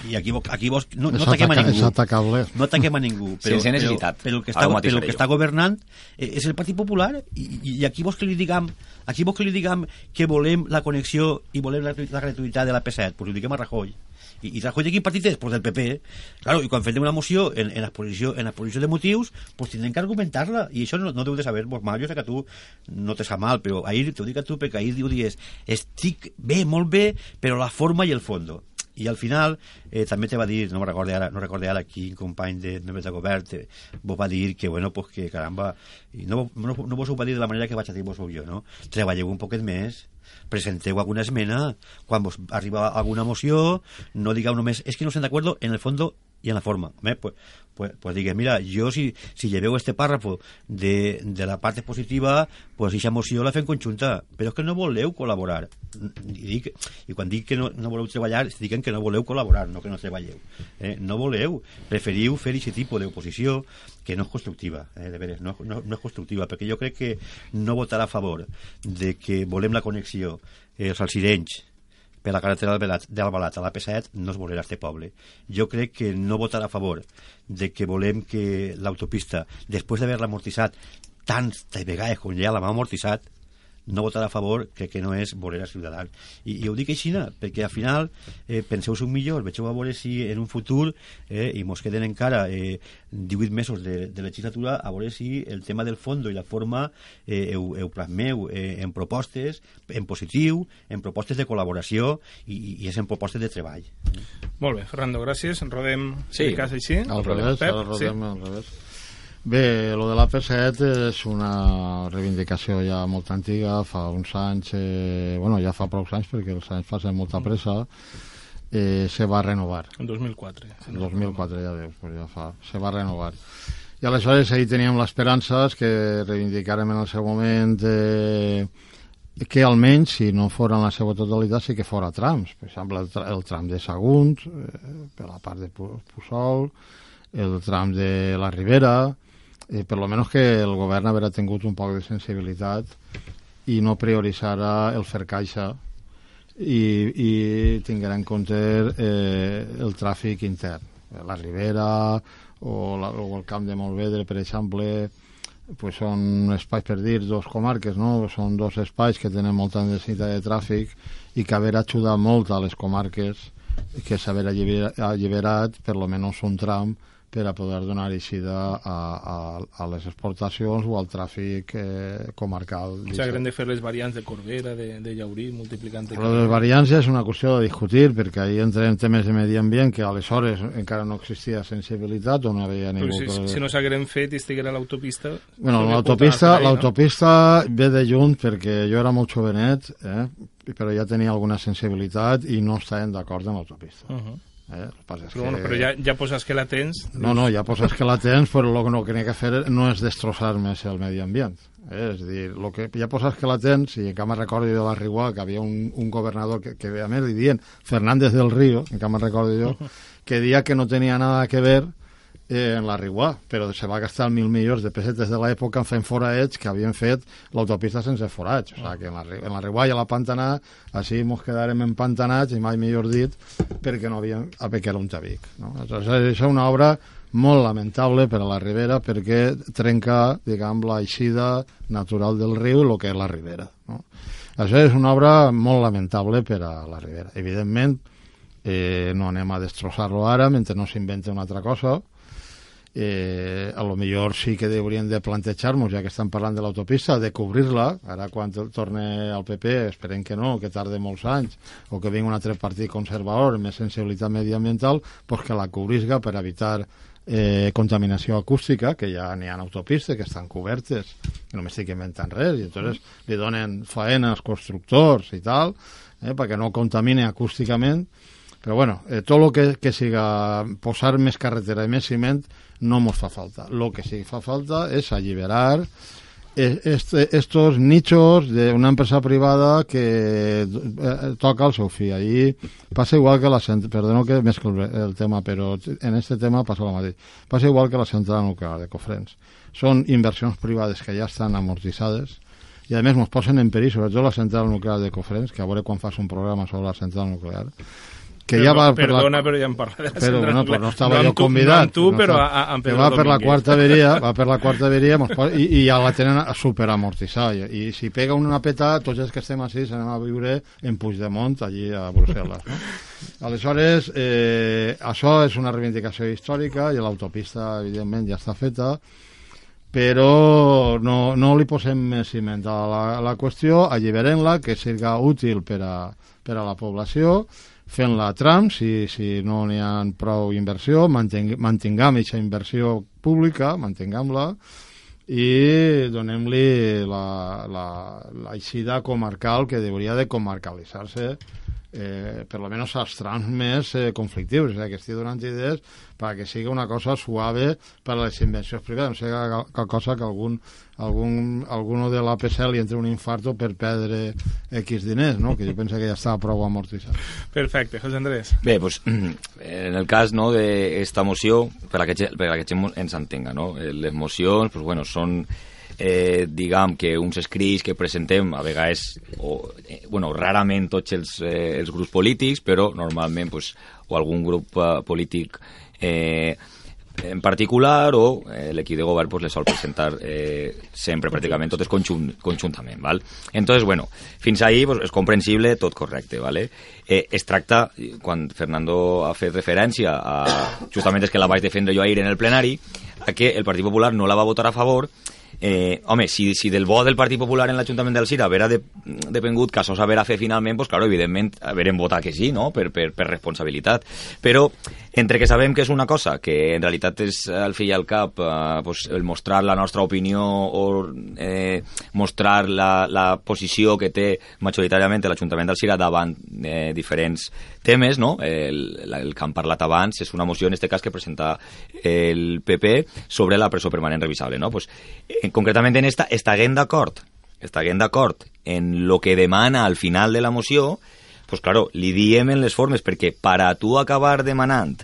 i, aquí, aquí vos, no, no ataquem a ningú és atacable no ataquem a ningú però, necessitat però, però el que està, però el que està governant eh, és el Partit Popular i, i aquí vos que li diguem aquí vos que li diguem que volem la connexió i volem la, la gratuïtat de la P7 pues ho diguem a Rajoy i, i Rajoy de quin partit és? Pues del PP. Claro, I quan fem una moció en, en, exposició, en exposició de motius, pues tindrem que argumentar-la. I això no, no deu de saber vos mal. Jo sé que tu no te sap mal, però ahir t'ho dic a tu perquè ahir diu dies estic bé, molt bé, però la forma i el fondo i al final eh, també te va dir, no recordo ara, no recordo ara quin company de membres de govern te, vos va dir que, bueno, pues que caramba no, no, no vos ho va dir de la manera que vaig a dir vos jo, no? Treballeu un poquet més presenteu alguna esmena, quan vos arriba alguna moció, no digueu només és que no estem d'acord en el fons i en la forma. Home, pues, pues, pues digues, mira, jo si, si lleveu este párrafo de, de la part positiva, pues aquesta moció la fem conjunta, però és que no voleu col·laborar. I, dic, i quan dic que no, no voleu treballar, diuen que no voleu col·laborar, no que no treballeu. Eh? No voleu, preferiu fer aquest tipus d'oposició que no és constructiva, eh, de veres, no, no, no és constructiva, perquè jo crec que no votarà a favor de que volem la connexió eh, els alcirenys, per la carretera d'Albalat a l'AP7 no es volerà este poble. Jo crec que no votarà a favor de que volem que l'autopista, després d'haver-la amortitzat tants vegades com ja l'ha amortitzat, no votar a favor crec que no és voler a Ciutadans i, i ho dic així perquè al final eh, penseu un millor, vegeu a veure si en un futur eh, i mos queden encara eh, 18 mesos de, de legislatura a veure si el tema del fons i la forma eh, heu, heu plasmeu eh, en propostes en positiu, en propostes de col·laboració i, i és en propostes de treball Molt bé, Fernando, gràcies rodem sí. cas així al revés, Pep, rodem sí. al revés Bé, lo de la P7 és una reivindicació ja molt antiga, fa uns anys, eh, bueno, ja fa prou anys perquè els anys passen molta pressa, eh, se va renovar. En 2004. En 2004, ja veus, pues ja fa, se va renovar. I aleshores ahir teníem l'esperança que reivindicarem en el seu moment eh, que almenys, si no fora en la seva totalitat, sí que fora trams. Per exemple, el, tra el tram de Sagunt, eh, per la part de Puçol, el tram de la Ribera, eh, per lo menos que el govern haurà tingut un poc de sensibilitat i no prioritzarà el fer caixa i, i tinguerà en compte eh, el tràfic intern. La Ribera o, la, o el Camp de Molvedre, per exemple, pues són espais per dir, dos comarques, no? Són dos espais que tenen molta necessitat de tràfic i que haver ajudat molt a les comarques que s'haver alliberat per lo menys un tram per a poder donar eixida a, a, a les exportacions o al tràfic eh, comarcal. O sigui, haurem de fer les variants de Corbera, de, de Llaurí, multiplicant... Però les variants és una qüestió de discutir, perquè ahir entrem temes de medi ambient que aleshores encara no existia sensibilitat o no havia ningú... Però si, si no s'hagueren fet i estiguera l'autopista... Bueno, l'autopista l'autopista no? ve de junt perquè jo era molt jovenet, eh? però ja tenia alguna sensibilitat i no estàvem d'acord amb l'autopista. Uh -huh Eh? Però, que... bueno, però ja, ja poses que la tens... No, no, ja poses que la tens, però el que no que que fer no és destrossar més el medi ambient. Eh? És a dir, lo que ja poses que la tens, i encara me recordo jo de la Riguà, que havia un, un governador que, que a més li dient Fernández del Río, encara me recordo jo, que dia que no tenia nada que ver eh, en la Riguà, però se va gastar mil milions de pessetes de l'època fent foraets que havien fet l'autopista sense forats. O sigui, que en en Riguà i a la Pantanà, així ens quedarem empantanats, i mai millor dit, perquè no havíem a era un tabic. No? Aleshores, és una obra molt lamentable per a la Ribera perquè trenca, diguem, la eixida natural del riu, el que és la Ribera. No? Això és una obra molt lamentable per a la Ribera. Evidentment, eh, no anem a destrossar-lo ara mentre no s'inventa una altra cosa, eh, a lo millor sí que hauríem de plantejar-nos, ja que estan parlant de l'autopista, de cobrir-la, ara quan torne al PP, esperem que no, que tarde molts anys, o que vingui un altre partit conservador, més sensibilitat mediambiental, pues que la cobrisga per evitar eh, contaminació acústica, que ja n'hi ha autopistes que estan cobertes, que no m'estic inventant res, i entonces li donen faena als constructors i tal, eh, perquè no contamine acústicament, però bueno, eh, tot el que, que siga posar més carretera i més ciment no ens fa falta. El que sí fa falta és alliberar este, estos nichos de una empresa privada que eh, toca el seu fi. Allí passa igual que la central, perdono que mesclo el tema, però en este tema passa el mateix. Passa igual que la central nuclear de Cofrents. Són inversions privades que ja estan amortitzades i a més ens posen en perill, sobretot la central nuclear de Cofrents, que a veure quan fas un programa sobre la central nuclear, que però, ja va per perdona, la... però ja em parla de la però, no, però no estava no jo tu, convidat. No tu, no però a, a, que va per la quarta averia, va per la quarta averia i, i ja la tenen a superamortitzar. I, I si pega una peta, tots els que estem així s'anem a viure en Puigdemont, allí a Brussel·les. No? Aleshores, eh, això és una reivindicació històrica i l'autopista, evidentment, ja està feta, però no, no li posem més ciment a la, la qüestió, alliberem-la, que siga útil per a, per a la població, fent-la a trams, si, si no n'hi ha prou inversió, manting, mantingam aquesta inversió pública, mantinguem-la, i donem-li la, la, la comarcal que hauria de comarcalitzar-se eh, per lo menos als trams més eh, conflictius, o sigui, que estigui donant idees perquè sigui una cosa suave per a les invencions privades, no sigui qualque cosa que algun, algun, alguno de l'APC li entre un infarto per perdre X diners, no? que jo penso que ja estava prou amortitzat. Perfecte, José Andrés. Bé, pues, en el cas no, d'esta moció, per a que, per a que ens entenga, no? Eh, les mocions pues, bueno, són eh, diguem que uns escrits que presentem a vegades, o, eh, bueno, rarament tots els, eh, els grups polítics, però normalment pues, o algun grup eh, polític eh, en particular o eh, l'equip de govern pues, les sol presentar eh, sempre, pràcticament totes conjunt, conjuntament. Val? Entonces, bueno, fins ahí pues, és comprensible, tot correcte. ¿vale? Eh, es tracta, quan Fernando ha fet referència a, justament és que la vaig defendre jo ahir en el plenari, a que el Partit Popular no la va votar a favor Eh, home, si, si del bo del Partit Popular en l'Ajuntament del Cira haver de, depengut que això s'haver fer finalment, pues, claro, evidentment haverem votat que sí, no?, per, per, per responsabilitat. Però, entre que sabem que és una cosa que en realitat és al fi i al cap eh, pues, el mostrar la nostra opinió o eh, mostrar la, la posició que té majoritàriament l'Ajuntament del Cira davant eh, diferents temes, no? El, el que han parlat abans és una moció, en aquest cas, que presenta el PP sobre la presó permanent revisable, no? Pues, eh, concretament en esta, estaguem d'acord estaguem d'acord en lo que demana al final de la moció, pues claro, li diem en les formes, perquè per a tu acabar demanant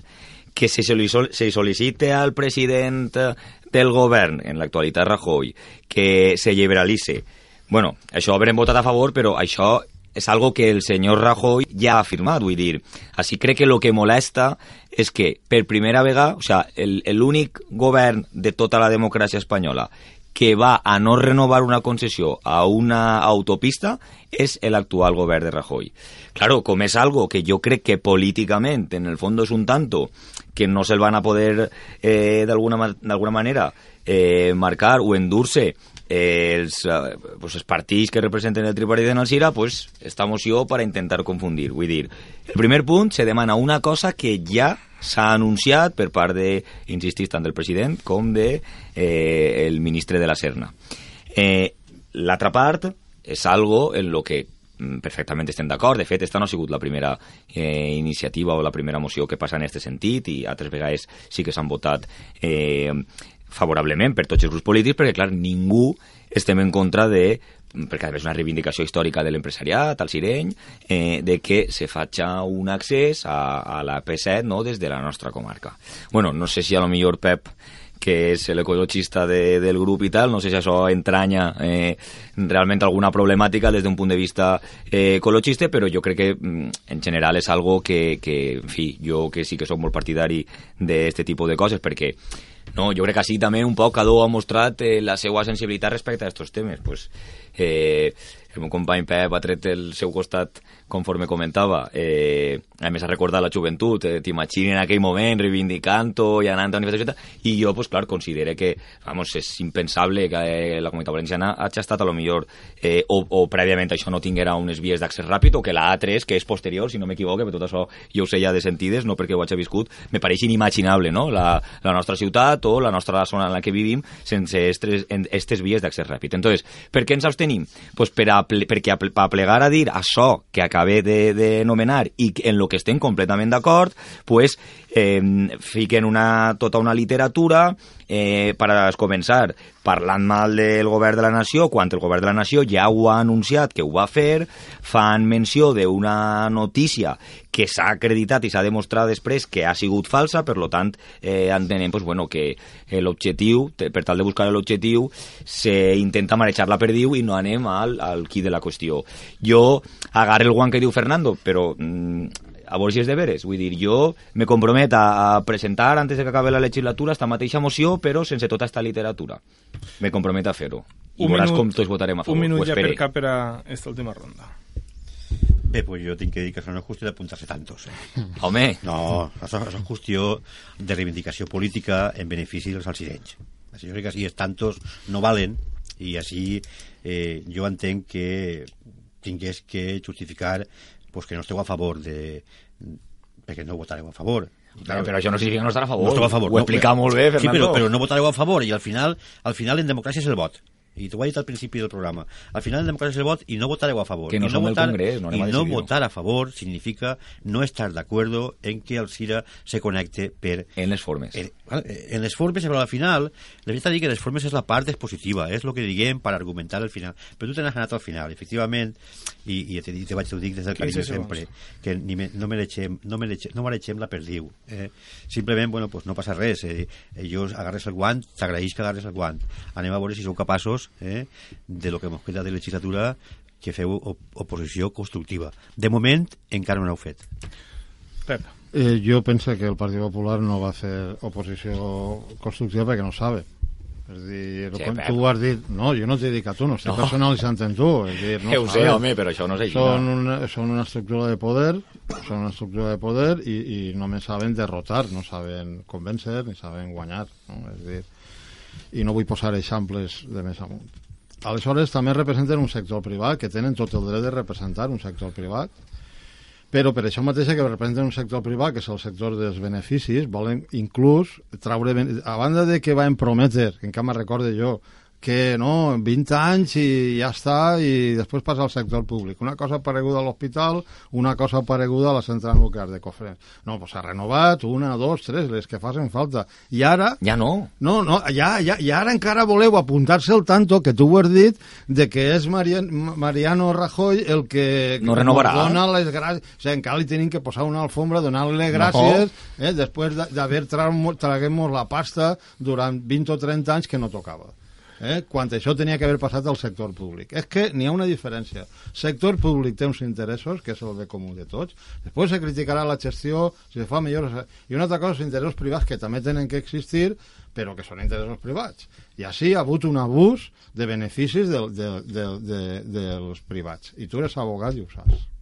que se, se sol·licite al president del govern, en l'actualitat Rajoy, que se liberalitze. Bueno, això haurem votat a favor, però això és algo que el senyor Rajoy ja ha afirmat, vull dir, així crec que el que molesta és que per primera vegada, o sigui, l'únic govern de tota la democràcia espanyola que va a no renovar una concessió a una autopista és l'actual govern de Rajoy. Claro, com és algo que jo crec que políticament, en el fons és un tanto que no se'l van a poder eh, d'alguna manera eh, marcar o endur-se eh, els, eh, pues els partits que representen el tripartit en Alcira, pues, esta moció per a intentar confundir. Vull dir, el primer punt se demana una cosa que ja s'ha anunciat per part de, insistis, tant del president com de eh, el ministre de la Serna. Eh, L'altra part és algo en lo que mm, perfectament estem d'acord. De fet, esta no ha sigut la primera eh, iniciativa o la primera moció que passa en aquest sentit i altres vegades sí que s'han votat eh, favorablement per tots els grups polítics, perquè, clar, ningú estem en contra de perquè és una reivindicació històrica de l'empresariat, al Sireny, eh, de que se faci un accés a, a la P7 no, des de la nostra comarca. Bueno, no sé si a lo millor Pep que és l'ecologista de, del grup i tal, no sé si això entranya eh, realment alguna problemàtica des d'un punt de vista eh, ecologista, però jo crec que mm, en general és algo que, que, en fi, jo que sí que sóc molt partidari d'aquest tipus de coses, perquè no, jo crec que així també un poc cada ha mostrat eh, la seva sensibilitat respecte a aquests temes. Pues, eh, el meu company Pep ha tret el seu costat conforme comentava, eh, a més ha recordat la joventut, eh, t'imagini en aquell moment reivindicant-ho i anant a universitat, i jo, pues, clar, considero que vamos, és impensable que eh, la comunitat valenciana hagi estat a lo millor eh, o, o prèviament això no tinguera unes vies d'accés ràpid o que la A3, que és posterior, si no m'equivoque, però tot això jo ho sé ja de sentides, no perquè ho hagi viscut, me pareix inimaginable, no?, la, la nostra ciutat o la nostra zona en la que vivim sense aquestes vies d'accés ràpid. Entonces, per què ens abstenim? Pues per a, perquè a, a plegar a dir això que acabé de, de nomenar i en lo que estem completament d'acord, pues, eh, fiquen una, tota una literatura eh, per començar parlant mal del govern de la nació quan el govern de la nació ja ho ha anunciat que ho va fer, fan menció d'una notícia que s'ha acreditat i s'ha demostrat després que ha sigut falsa, per lo tant eh, entenem pues, bueno, que l'objectiu, per tal de buscar l'objectiu, s'intenta marejar la perdiu i no anem al, al qui de la qüestió. Jo agarre el guant que diu Fernando, però mm, a veure si és de veres. Vull dir, jo me compromet a, a presentar antes de que acabe la legislatura esta mateixa moció, però sense tota esta literatura. Me compromet a fer-ho. I un veuràs minut, com tots votarem a favor. Un minut ja per cap per a esta última ronda. Bé, pues jo tinc que dir que això no és qüestió d'apuntar-se tantos. Eh? Home! No, això, això és qüestió de reivindicació política en benefici dels alcirenys. Així, jo crec que així és tantos no valen i així eh, jo entenc que tingués que justificar pues, que no esteu a favor de... perquè no votareu a favor. Claro, però això no significa no estar a favor. No esteu a favor. Ho explica no, molt bé, Fernando. Sí, però, però no votareu a favor i al final, al final en democràcia és el vot i t'ho he dit al principi del programa, al final el democràcia és el vot i no votareu a favor. Que no, I no votar, Congrés, no I no votar a favor significa no estar de acuerdo en que el CIRA se connecte per... En les formes. En, en les formes, però al final, la veritat dir que les formes és la part expositiva, és el que diguem per argumentar al final. Però tu te n'has anat al final, efectivament, i, i te, te vaig, dic des del carinyo sempre, que ni me, no mereixem, no mereixem, no mereixem la perdiu. Eh? Simplement, bueno, pues no passa res. Eh? Jo agarres el guant, t'agraeix que agarres el guant. Anem a veure si sou capaços eh? de lo que ens queda de legislatura que feu op oposició constructiva. De moment, encara no n'heu fet. Pep. Eh, jo penso que el Partit Popular no va fer oposició constructiva perquè no sabe. És dir, sí, com tu has dit... No, jo no t'he dit a tu, no estic no. personalitzant en tu. És dir, no que ho sé, home, però això no és així. Són una, són una estructura de poder, són una estructura de poder i, i només saben derrotar, no saben convèncer ni saben guanyar. No? És dir, i no vull posar exemples de més amunt. Aleshores, també representen un sector privat, que tenen tot el dret de representar un sector privat, però per això mateix que representen un sector privat, que és el sector dels beneficis, volen inclús traure... A banda de que van prometre, que encara me recorde jo, que no, 20 anys i ja està, i després passa al sector públic. Una cosa pareguda a l'hospital, una cosa pareguda a la central nuclear de Cofrent. No, doncs s'ha renovat una, dos, tres, les que facin falta. I ara... Ja no. No, no, ja, ja, i ara encara voleu apuntar-se al tanto, que tu ho has dit, de que és Marian, Mariano Rajoy el que No renovarà. dona les gràcies. O sigui, encara li tenim que posar una alfombra, donar-li les gràcies, eh, després de- d'haver traguem-nos la pasta durant 20 o 30 anys que no tocava. Eh? Quan això tenia que haver passat al sector públic. És que n'hi ha una diferència. Sector públic té uns interessos, que és el bé comú de tots. Després se criticarà la gestió, si se fa millor... I una altra cosa, els interessos privats, que també tenen que existir, però que són interessos privats. I així ha hagut un abús de beneficis del, del, del, de, dels privats. I tu eres abogat i ho saps.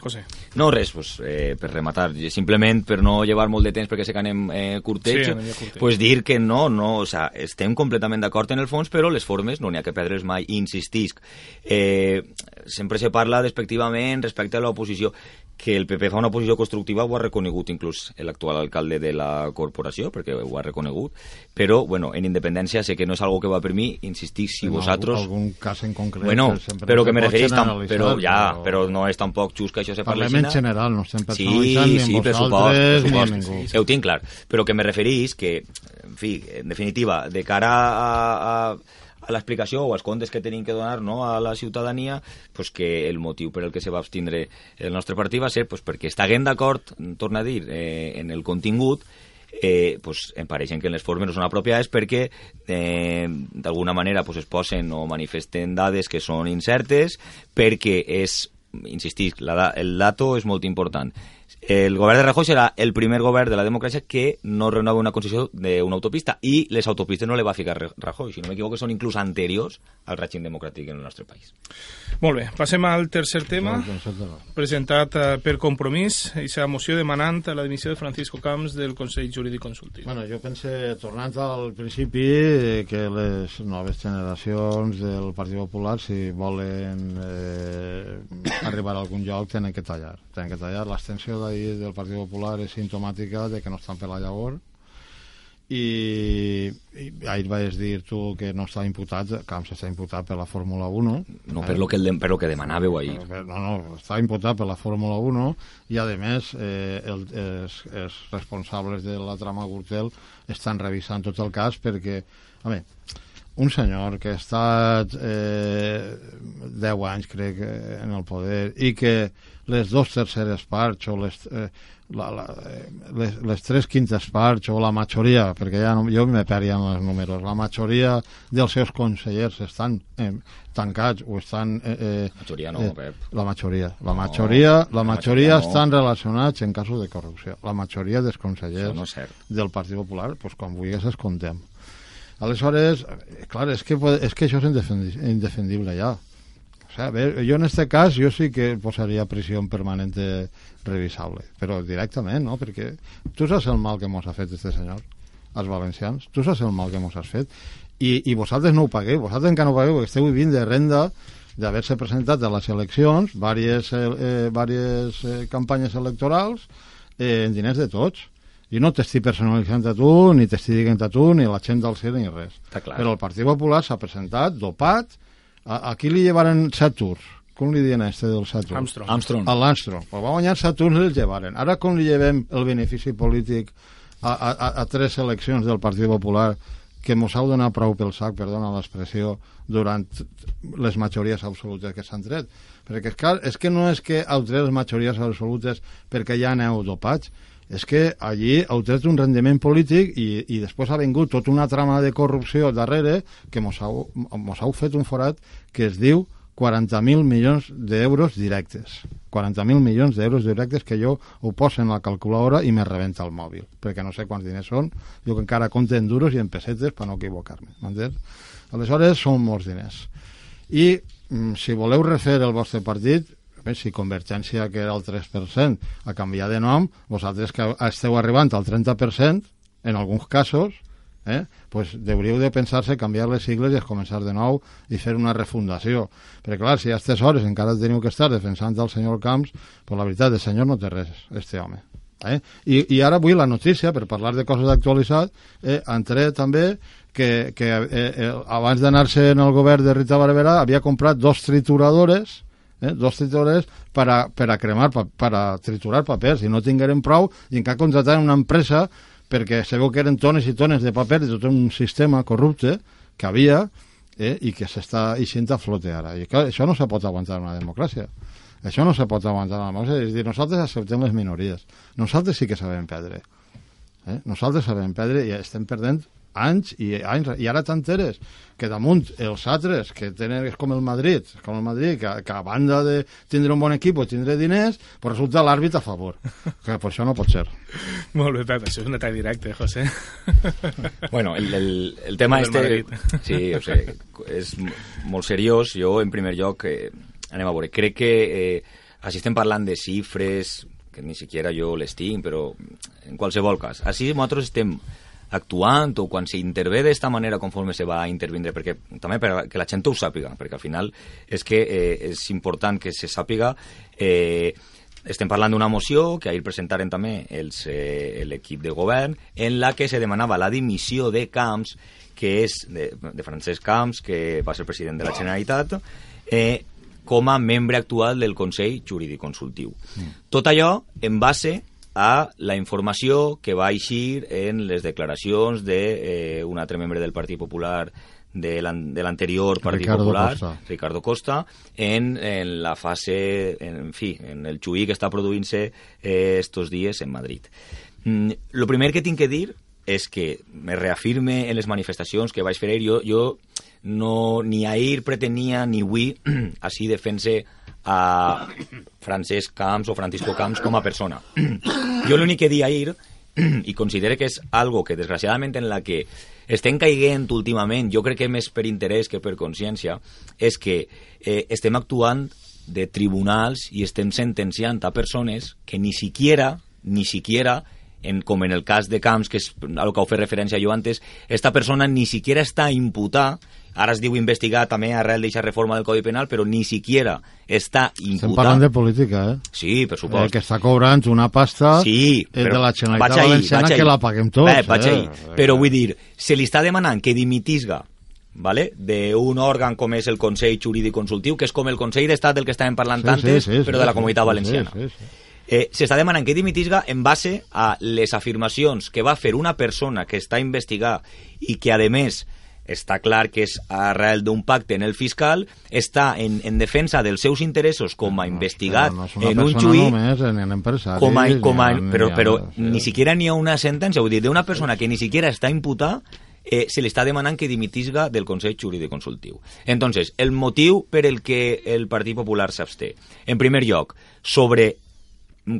José. No, res, pues, eh, per rematar, simplement per no llevar molt de temps perquè sé que anem eh, curteig, Sí, anem pues dir que no, no, o sea, estem completament d'acord en el fons, però les formes no n'hi ha que perdre's mai, insistisc. Eh, sempre se parla despectivament respecte a l'oposició, que el PP fa una oposició constructiva ho ha reconegut inclús l'actual alcalde de la corporació, perquè ho ha reconegut, però, bueno, en independència sé que no és algo que va per mi, insistic, si En vosaltres... algun, algun cas en concret... Bueno, que però que me referís, tam, però ja, però no és tampoc just que això se parli Parlem en general, no estem Sí, ni en sí, pressupost, vosaltres ni en ningú. Ja ho tinc clar. Però que me referís que, en fi, en definitiva, de cara a, a, a l'explicació o als comptes que tenim que donar no, a la ciutadania, pues que el motiu per el que se va abstindre el nostre partit va ser pues, perquè estiguem d'acord, torna a dir, eh, en el contingut, eh, pues, em pareixen que les formes no són apropiades perquè eh, d'alguna manera pues, es posen o manifesten dades que són incertes perquè és, insistisc, la, el dato és molt important. El govern de Rajoy serà el primer govern de la democràcia que no renova una concessió d'una autopista i les autopistes no le va ficar Rajoy, si no m'equivoco són inclús anteriors al règim democràtic en el nostre país. Molt bé, passem al tercer tema, presentat eh, per compromís, i la moció demanant la dimissió de Francisco Camps del Consell Jurídic Consultiu. Bueno, jo pense, tornant al principi, eh, que les noves generacions del Partit Popular, si volen eh, arribar a algun lloc, tenen que tallar. Tenen que tallar. L'extensió d'ahir del Partit Popular és simptomàtica de que no estan per la llavor i, i ahir vaig dir tu que no està imputat, Camps està imputat per la Fórmula 1 No per lo que, el per lo que demanàveu ahir. Però, No, no, està imputat per la Fórmula 1 i, a més, eh, el, els, els responsables de la trama Gürtel estan revisant tot el cas perquè, a veure, un senyor que ha estat eh, 10 anys, crec, eh, en el poder i que les dos terceres parts o les, eh, la, la, eh, les, les tres quintes parts o la majoria, perquè ja no, jo me perdia en els números, la majoria dels seus consellers estan eh, tancats o estan... Eh, eh, Majoria no, eh, Pep. La majoria. La majoria, la la majoria majoria no. estan relacionats en casos de corrupció. La majoria dels consellers no del Partit Popular, pues, com vulguis, es contem. Aleshores, eh, clar, és que, és que això és indefendi- indefendible ja. O sea, a ver, jo en este cas jo sí que posaria prisió permanente revisable, però directament, no? Perquè tu saps el mal que mos ha fet este senyor, als valencians, tu saps el mal que mos has fet, i, i vosaltres no ho pagueu, vosaltres encara no ho pagueu, perquè esteu vivint de renda d'haver-se presentat a les eleccions, diverses, eh, eh, diverses eh, campanyes electorals, eh, en diners de tots. I no t'estic personalitzant a tu, ni t'estic dient a tu, ni a la gent del CIR, ni res. Però el Partit Popular s'ha presentat dopat. A, a qui li llevaren set tours? Com li diuen a este del set tours? Armstrong. Armstrong. A l'Armstrong. Pues va guanyar set tours i els llevaren. Ara com li llevem el benefici polític a, a, a, a tres eleccions del Partit Popular que mos heu donat prou pel sac, perdona l'expressió, durant les majories absolutes que s'han tret. Perquè, és, clar, és que no és que heu tret les majories absolutes perquè ja aneu dopats, és que allí heu tret un rendiment polític i, i després ha vingut tota una trama de corrupció darrere que mos heu, mos heu fet un forat que es diu 40.000 milions d'euros directes. 40.000 milions d'euros directes que jo ho poso en la calculadora i me rebenta el mòbil, perquè no sé quants diners són. Jo que encara compte en duros i en pessetes per no equivocar-me. M'entens? Aleshores, són molts diners. I mm, si voleu refer el vostre partit, bé, si Convergència, que era el 3%, ha canviat de nom, vosaltres que esteu arribant al 30%, en alguns casos, eh, pues deuríeu de pensar-se canviar les sigles i començar de nou i fer una refundació. Perquè, clar, si a aquestes hores encara teniu que estar defensant el senyor Camps, pues la veritat, el senyor no té res, este home. Eh? I, I ara avui la notícia, per parlar de coses d'actualitat, eh, entré també que, que eh, eh, abans d'anar-se en el govern de Rita Barberà havia comprat dos trituradores eh, dos trituradores per a, per a cremar, per a triturar papers, i no tingueren prou, i encara contrataren una empresa perquè sabeu que eren tones i tones de paper de tot un sistema corrupte que havia eh, i que s'està eixint a flote ara. I clar, això no se pot aguantar en una democràcia. Això no se pot aguantar en una democràcia. És dir, nosaltres acceptem les minories. Nosaltres sí que sabem perdre. Eh? Nosaltres sabem perdre i estem perdent anys i anys, i ara t'enteres que damunt els altres, que tenen, és com el Madrid, com el Madrid, que, que a banda de tindre un bon equip o tindre diners, pues resulta l'àrbit a favor. Que per això no pot ser. Molt bé, Pep, això és un atac directe, José. Bueno, el, el, el tema Del este... Madrid. Sí, o sigui, és molt seriós. Jo, en primer lloc, eh, anem a veure, crec que eh, així estem parlant de xifres, que ni siquiera jo les tinc, però en qualsevol cas, així nosaltres estem actuant o quan s'intervé d'esta manera conforme se va a intervindre, perquè també per que la gent ho sàpiga, perquè al final és que eh, és important que se sàpiga eh, estem parlant d'una moció que ahir presentaren també eh, l'equip de govern en la que se demanava la dimissió de Camps que és de, de Francesc Camps que va ser president de la Generalitat eh, com a membre actual del Consell Jurídic Consultiu. Mm. Tot allò en base a la informació que va eixir en les declaracions de, eh, un altre membre del Partit Popular de l'an- de l'anterior Partit Ricardo Popular, Costa. Ricardo Costa, en, en la fase, en, fi, en el xuí que està produint-se eh, estos dies en Madrid. Mm, lo primer que tinc que dir és que me reafirme en les manifestacions que vaig fer ahir. Jo, jo no, ni ahir pretenia ni avui així defense a Francesc Camps o Francisco Camps com a persona. jo l'únic que di ahir i considero que és algo que desgraciadament en la que estem caiguent últimament, jo crec que més per interès que per consciència, és que eh, estem actuant de tribunals i estem sentenciant a persones que ni siquiera, ni siquiera en, com en el cas de Camps, que és a lo que heu fet referència jo antes, esta persona ni siquiera està imputada, ara es diu investigar també arrel d'aquesta reforma del Codi Penal, però ni siquiera està Estem imputada. parlant de política, eh? Sí, per eh supost. que està cobrant una pasta Sí, eh, però de la Generalitat ahí, Valenciana que la paguem tots. Bé, vaig eh? ahí. Però vull dir, se li està demanant que dimitisga ¿vale? d'un òrgan com és el Consell Jurídic Consultiu, que és com el Consell d'Estat del que estàvem parlant Sí, sí, antes, sí, sí, però de la sí, Comunitat sí, Valenciana. sí, sí. Eh, S'està demanant que dimitisga en base a les afirmacions que va fer una persona que està a investigar i que, a més, està clar que és arrel d'un pacte en el fiscal, està en, en defensa dels seus interessos com a investigat Però no una en un juí només, en, empresaris, com a, com a, però, ni però a- sí. ni siquiera n'hi ha una sentència, vull dir, d'una persona que ni siquiera està imputada eh, se li està demanant que dimitisga del Consell Jurídic Consultiu. Entonces, el motiu per el que el Partit Popular s'absté, en primer lloc, sobre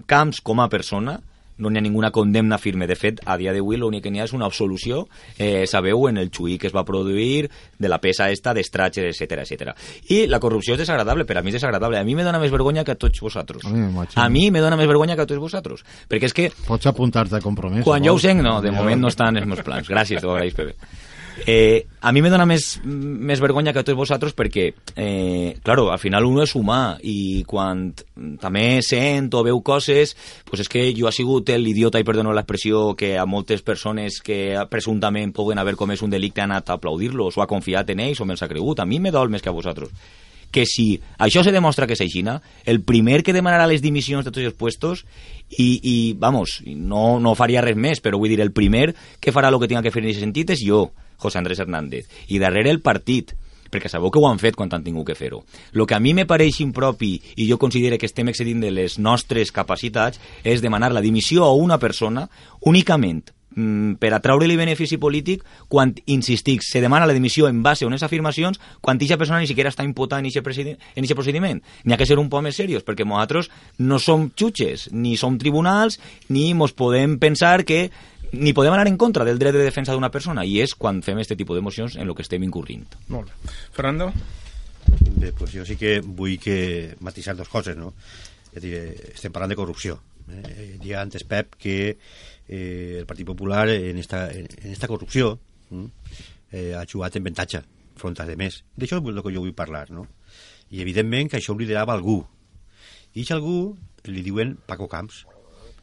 Camps com a persona, no n'hi ha ninguna condemna firme. De fet, a dia d'avui l'únic que n'hi ha és una absolució, eh, sabeu, en el xuí que es va produir, de la peça esta, d'estratger, etc etc. I la corrupció és desagradable, per a mi és desagradable. A mi me dona més vergonya que a tots vosaltres. A mi me dona més vergonya que a tots vosaltres. Perquè és que Pots apuntar-te a compromís. quan si jo ho vols. sé, no, de moment no estan els meus plans. Gràcies, t'ho agraïs, Pepe. Eh, a mi me dona més, més vergonya que a tots vosaltres perquè, eh, claro, al final uno és humà i quan també sent o veu coses, pues és que jo ha sigut l'idiota, i perdono l'expressió, que a moltes persones que presumptament poden haver comès un delicte han anat a aplaudir-los o ha confiat en ells o me'ls ha cregut. A mi me dol més que a vosaltres que si això se demostra que és aixina, el primer que demanarà les dimissions de tots els puestos i, i vamos, no, no faria res més, però vull dir, el primer que farà el que tinga que fer en aquest sentit és jo, José Andrés Hernández, i darrere el partit, perquè sabeu que ho han fet quan han tingut que fer-ho. El que a mi me pareix impropi i jo considero que estem excedint de les nostres capacitats és demanar la dimissió a una persona únicament per atraure-li benefici polític quan, insistic, se demana la dimissió en base a unes afirmacions quan aquesta persona ni siquiera està imputada en aquest procediment. N'hi ha que ser un poc més serios, perquè nosaltres no som xutxes, ni som tribunals, ni mos podem pensar que ni podem anar en contra del dret de defensa d'una persona, i és quan fem aquest tipus d'emocions en el que estem incurrint. Molt bé. Fernando? Bé, pues jo sí que vull que matisar dues coses, no? És a dir, eh, estem parlant de corrupció. Eh, dia antes, Pep, que eh, el Partit Popular en esta, en, esta corrupció mm, eh, ha jugat en avantatge front a més. D'això és el que jo vull parlar, no? I evidentment que això ho liderava algú. I aquest algú li diuen Paco Camps.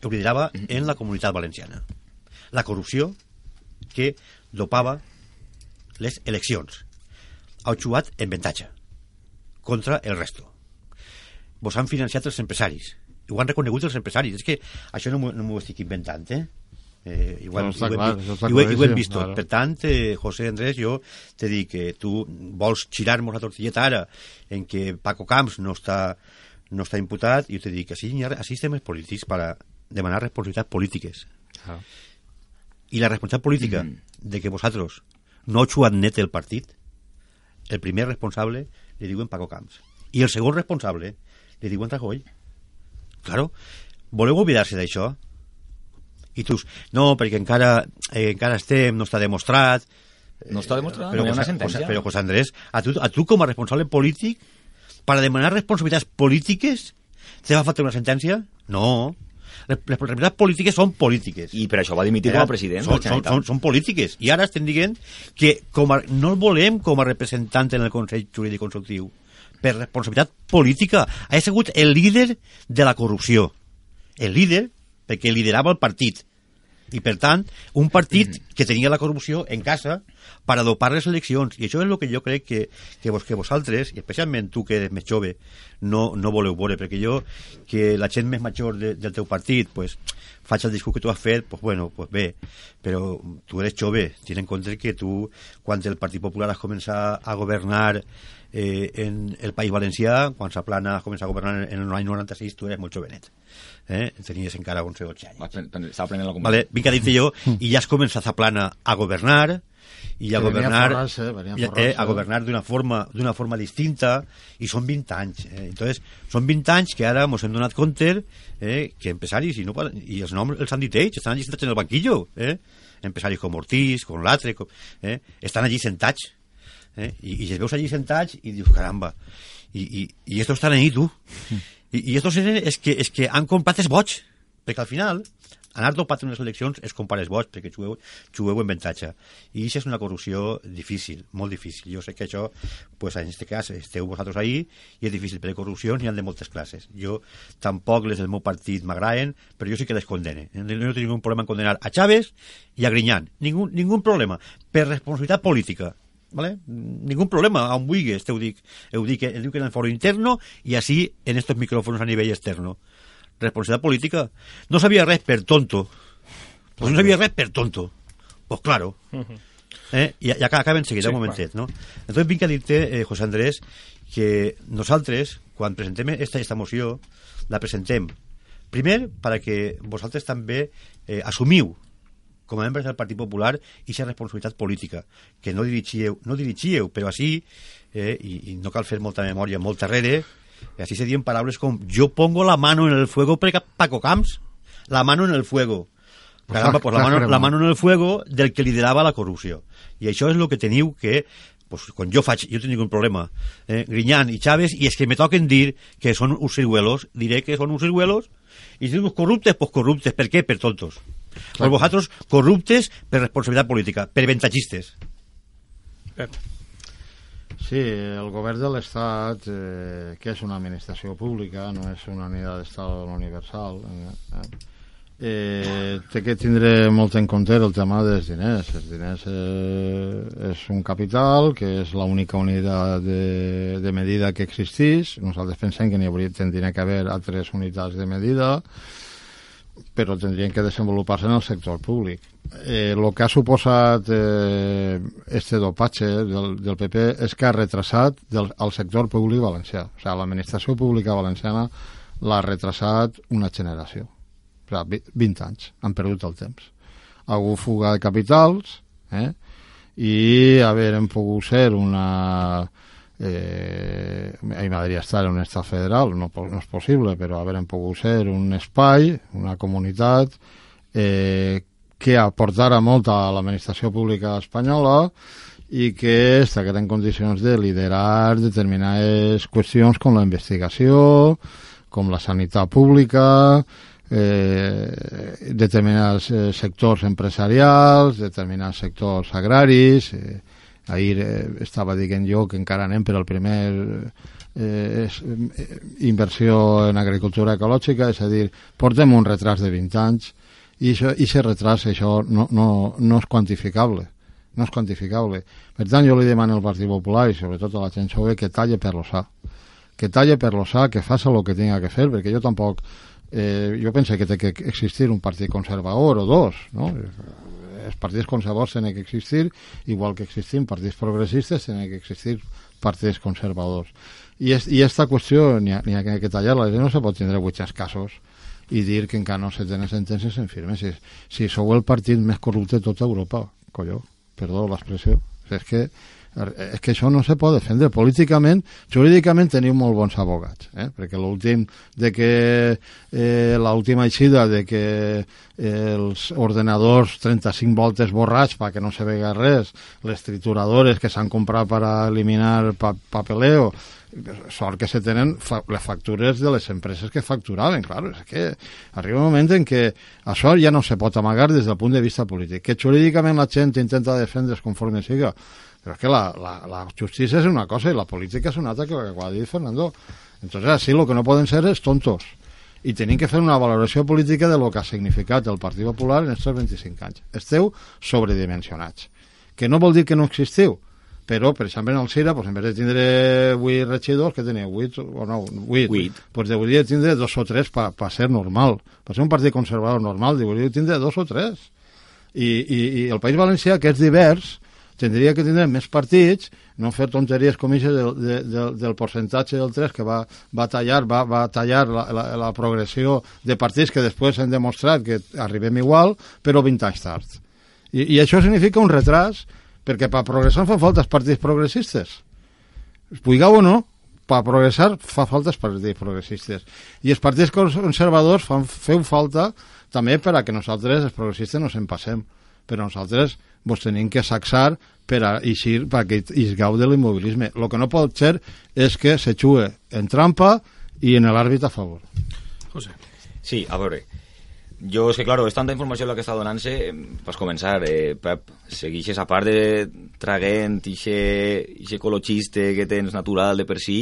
ho liderava en la comunitat valenciana. La corrupció que dopava les eleccions. Ha jugat en avantatge contra el resto. Vos han financiat els empresaris. I ho han reconegut els empresaris. És que això no m'ho no estic inventant, eh? Eh, igual, No, està ho, clar, hem, i ho, ho hem vist tot. ara. Per tant, eh, José Andrés, jo te dic que tu vols girar-nos la tortilleta ara en que Paco Camps no està, no està imputat, i jo te dic que sí, hi ha, així estem els polítics per demanar responsabilitats polítiques. Ah. I la responsabilitat política de que vosaltres no heu jugat net el partit, el primer responsable li diuen Paco Camps. I el segon responsable li diuen Rajoy. Claro, voleu oblidar-se d'això? I tu, no, perquè encara, eh, encara estem, no està demostrat... No està demostrat, però, no hi ha una sentència. Però, José Andrés, a tu, a tu com a responsable polític, para demanar responsabilitats polítiques, te va faltar una sentència? No. Les responsabilitats polítiques són polítiques. I per això va dimitir com a president de Són, són, són, són polítiques. I ara estem dient que com a, no el volem com a representant en el Consell Jurídic Consultiu per responsabilitat política. Ha sigut el líder de la corrupció. El líder, perquè liderava el partit. I, per tant, un partit que tenia la corrupció en casa per adopar les eleccions. I això és el que jo crec que, que, vos, que vosaltres, i especialment tu que eres més jove, no, no voleu veure, perquè jo, que la gent més major de, del teu partit, pues, faig el discurs que tu has fet, pues bueno, pues bé, però tu eres jove, ten en compte que tu, quan el Partit Popular has començat a governar eh, en el País Valencià, quan Saplana has començat a governar en l'any 96, tu eres molt jovenet. Eh? Tenies encara 11 o 12 anys. Estava prenent la comunitat. Vale, vinc a dir-te jo, i ja has començat a plana a governar, i a governar, a forrar-se, venia a eh, a governar d'una forma, d'una forma distinta, i són 20 anys. Eh? Entonces, són 20 anys que ara ens hem donat compte eh, que empresaris, i, no, i els noms els han dit ells, estan allí sentats en el banquillo, eh? empresaris com Ortiz, com l'altre, com, eh? estan allí sentats, eh? I, i els veus allí sentats i dius, caramba, i, i, i estos estan ahí, tu. I, i estos eren és que, és que han comprat els boig, perquè al final anar dopat en unes eleccions és comprar els vots perquè jugueu, jugueu en avantatge. I això és una corrupció difícil, molt difícil. Jo sé que això, pues, en aquest cas esteu vosaltres ahí i és difícil però de corrupció n'hi ha de moltes classes. Jo tampoc les del meu partit m'agraden però jo sí que les condene. No tinc ningú problema en condenar a Chávez i a Griñán. Ningú, ningú problema. Per responsabilitat política ¿vale? Ningún problema, aún vulguis, te ho dic. Ho dic, ho dic en el foro interno i així en estos micrófonos a nivell externo. Responsabilitat política. No sabia res per tonto. Pues no sabia res per tonto. Pues claro. Eh? I, i acá acaba enseguida, Sí, un momentet, no? Entonces vinc a dir-te, eh, José Andrés, que nosaltres, quan presentem esta, esta moció, la presentem primer para que vosaltres també eh, assumiu com a membres del Partit Popular i aquesta responsabilitat política, que no dirigíeu, no dirigíeu però així, eh, i, i no cal fer molta memòria molt darrere, i així se diuen paraules com jo pongo la mano en el fuego per Paco Camps, la mano en el fuego. Caramba, pues la mano, la mano en el fuego del que liderava la corrupció. I això és el que teniu que pues, quan jo faig, jo tinc un problema, eh, Griñán i Chávez, i és que me toquen dir que són uns ciruelos, diré que són uns ciruelos, i si dius corruptes, pues corruptes, per què? Per tontos. Pues vosaltres corruptes per responsabilitat política, per avantatgistes. Pep. Sí, el govern de l'Estat, eh, que és una administració pública, no és una unitat d'estat universal, eh, eh, té que tindre molt en compte el tema dels diners. Els diners eh, és un capital, que és l'única unitat de, de medida que existeix. Nosaltres pensem que n'hi hauria, tindria que haver altres unitats de medida, però tindrien que desenvolupar-se en el sector públic. Eh, que ha suposat eh, este dopatge del, del PP és que ha retrasat del, el sector públic valencià. O sigui, l'administració pública valenciana l'ha retrasat una generació. Sigui, 20 anys. Han perdut el temps. Hagut fuga de capitals eh? i haver pogut ser una eh, a mi m'agradaria estar en un estat federal, no, no és possible, però haver pogut ser un espai, una comunitat eh, que aportara molt a l'administració pública espanyola i que estaria en condicions de liderar determinades qüestions com la investigació, com la sanitat pública, eh, determinats eh, sectors empresarials, determinats sectors agraris, eh, Ahir eh, estava dient jo que encara anem per al primer eh, és, eh, inversió en agricultura ecològica, és a dir, portem un retras de 20 anys i això, i aquest retras això no, no, no és quantificable no és quantificable. Per tant, jo li demano al Partit Popular i sobretot a la gent jove que talle per l'ossà. Que talle per l'ossà, que faça el que tinga que fer, perquè jo tampoc... Eh, jo penso que té que existir un partit conservador o dos, no? els partits conservadors tenen que existir, igual que existim partits progressistes, tenen que existir partits conservadors. I, es, i esta qüestió n'hi ha, ha que tallar-la, no se pot tindre 800 casos i dir que encara no se tenen sentències en firme. Si, si sou el partit més corrupte de tota Europa, colló perdó l'expressió, és que és que això no se pot defendre políticament, jurídicament teniu molt bons abogats, eh? perquè l'últim de que eh, l'última eixida de que eh, els ordenadors 35 voltes borrats perquè no se vega res, les trituradores que s'han comprat per eliminar pa papeleo, sort que se tenen fa les factures de les empreses que facturaven, clar, és que arriba un moment en què això ja no se pot amagar des del punt de vista polític, que jurídicament la gent intenta defendre's conforme siga, però és que la, la, la justícia és una cosa i la política és una altra que, que ho ha dit Fernando. Entonces, así lo que no poden ser és tontos i tenim que fer una valoració política de lo que ha significat el Partit Popular en aquests 25 anys. Esteu sobredimensionats. Que no vol dir que no existiu, però, per exemple, en el Cira, pues, en vez de tindre 8 regidors, que tenia 8 o no, 8, 8. pues hauria de tindre dos o tres per pa ser normal. Per ser un partit conservador normal, hauria de tindre dos o tres. I, i, i el País Valencià, que és divers, tindria que tindre més partits, no fer tonteries com això del, de, del, del percentatge del 3 que va, va tallar, va, va tallar la, la, la progressió de partits que després han demostrat que arribem igual, però 20 anys tard. I, i això significa un retras perquè per progressar fan falta els partits progressistes. Puigueu o no, per progressar fa falta els partits progressistes. I els partits conservadors fan, feu falta també per a que nosaltres, els progressistes, no se'n passem. Però nosaltres vos tenim que saxar per a eixir, perquè es gau de l'immobilisme. El que no pot ser és que se xue en trampa i en l'àrbit a favor. José. Sí, a veure, jo, és que, claro, és tanta informació la que està donant-se, per començar, eh, Pep, seguixes a part de traguent ixe ecologista que tens natural de per si...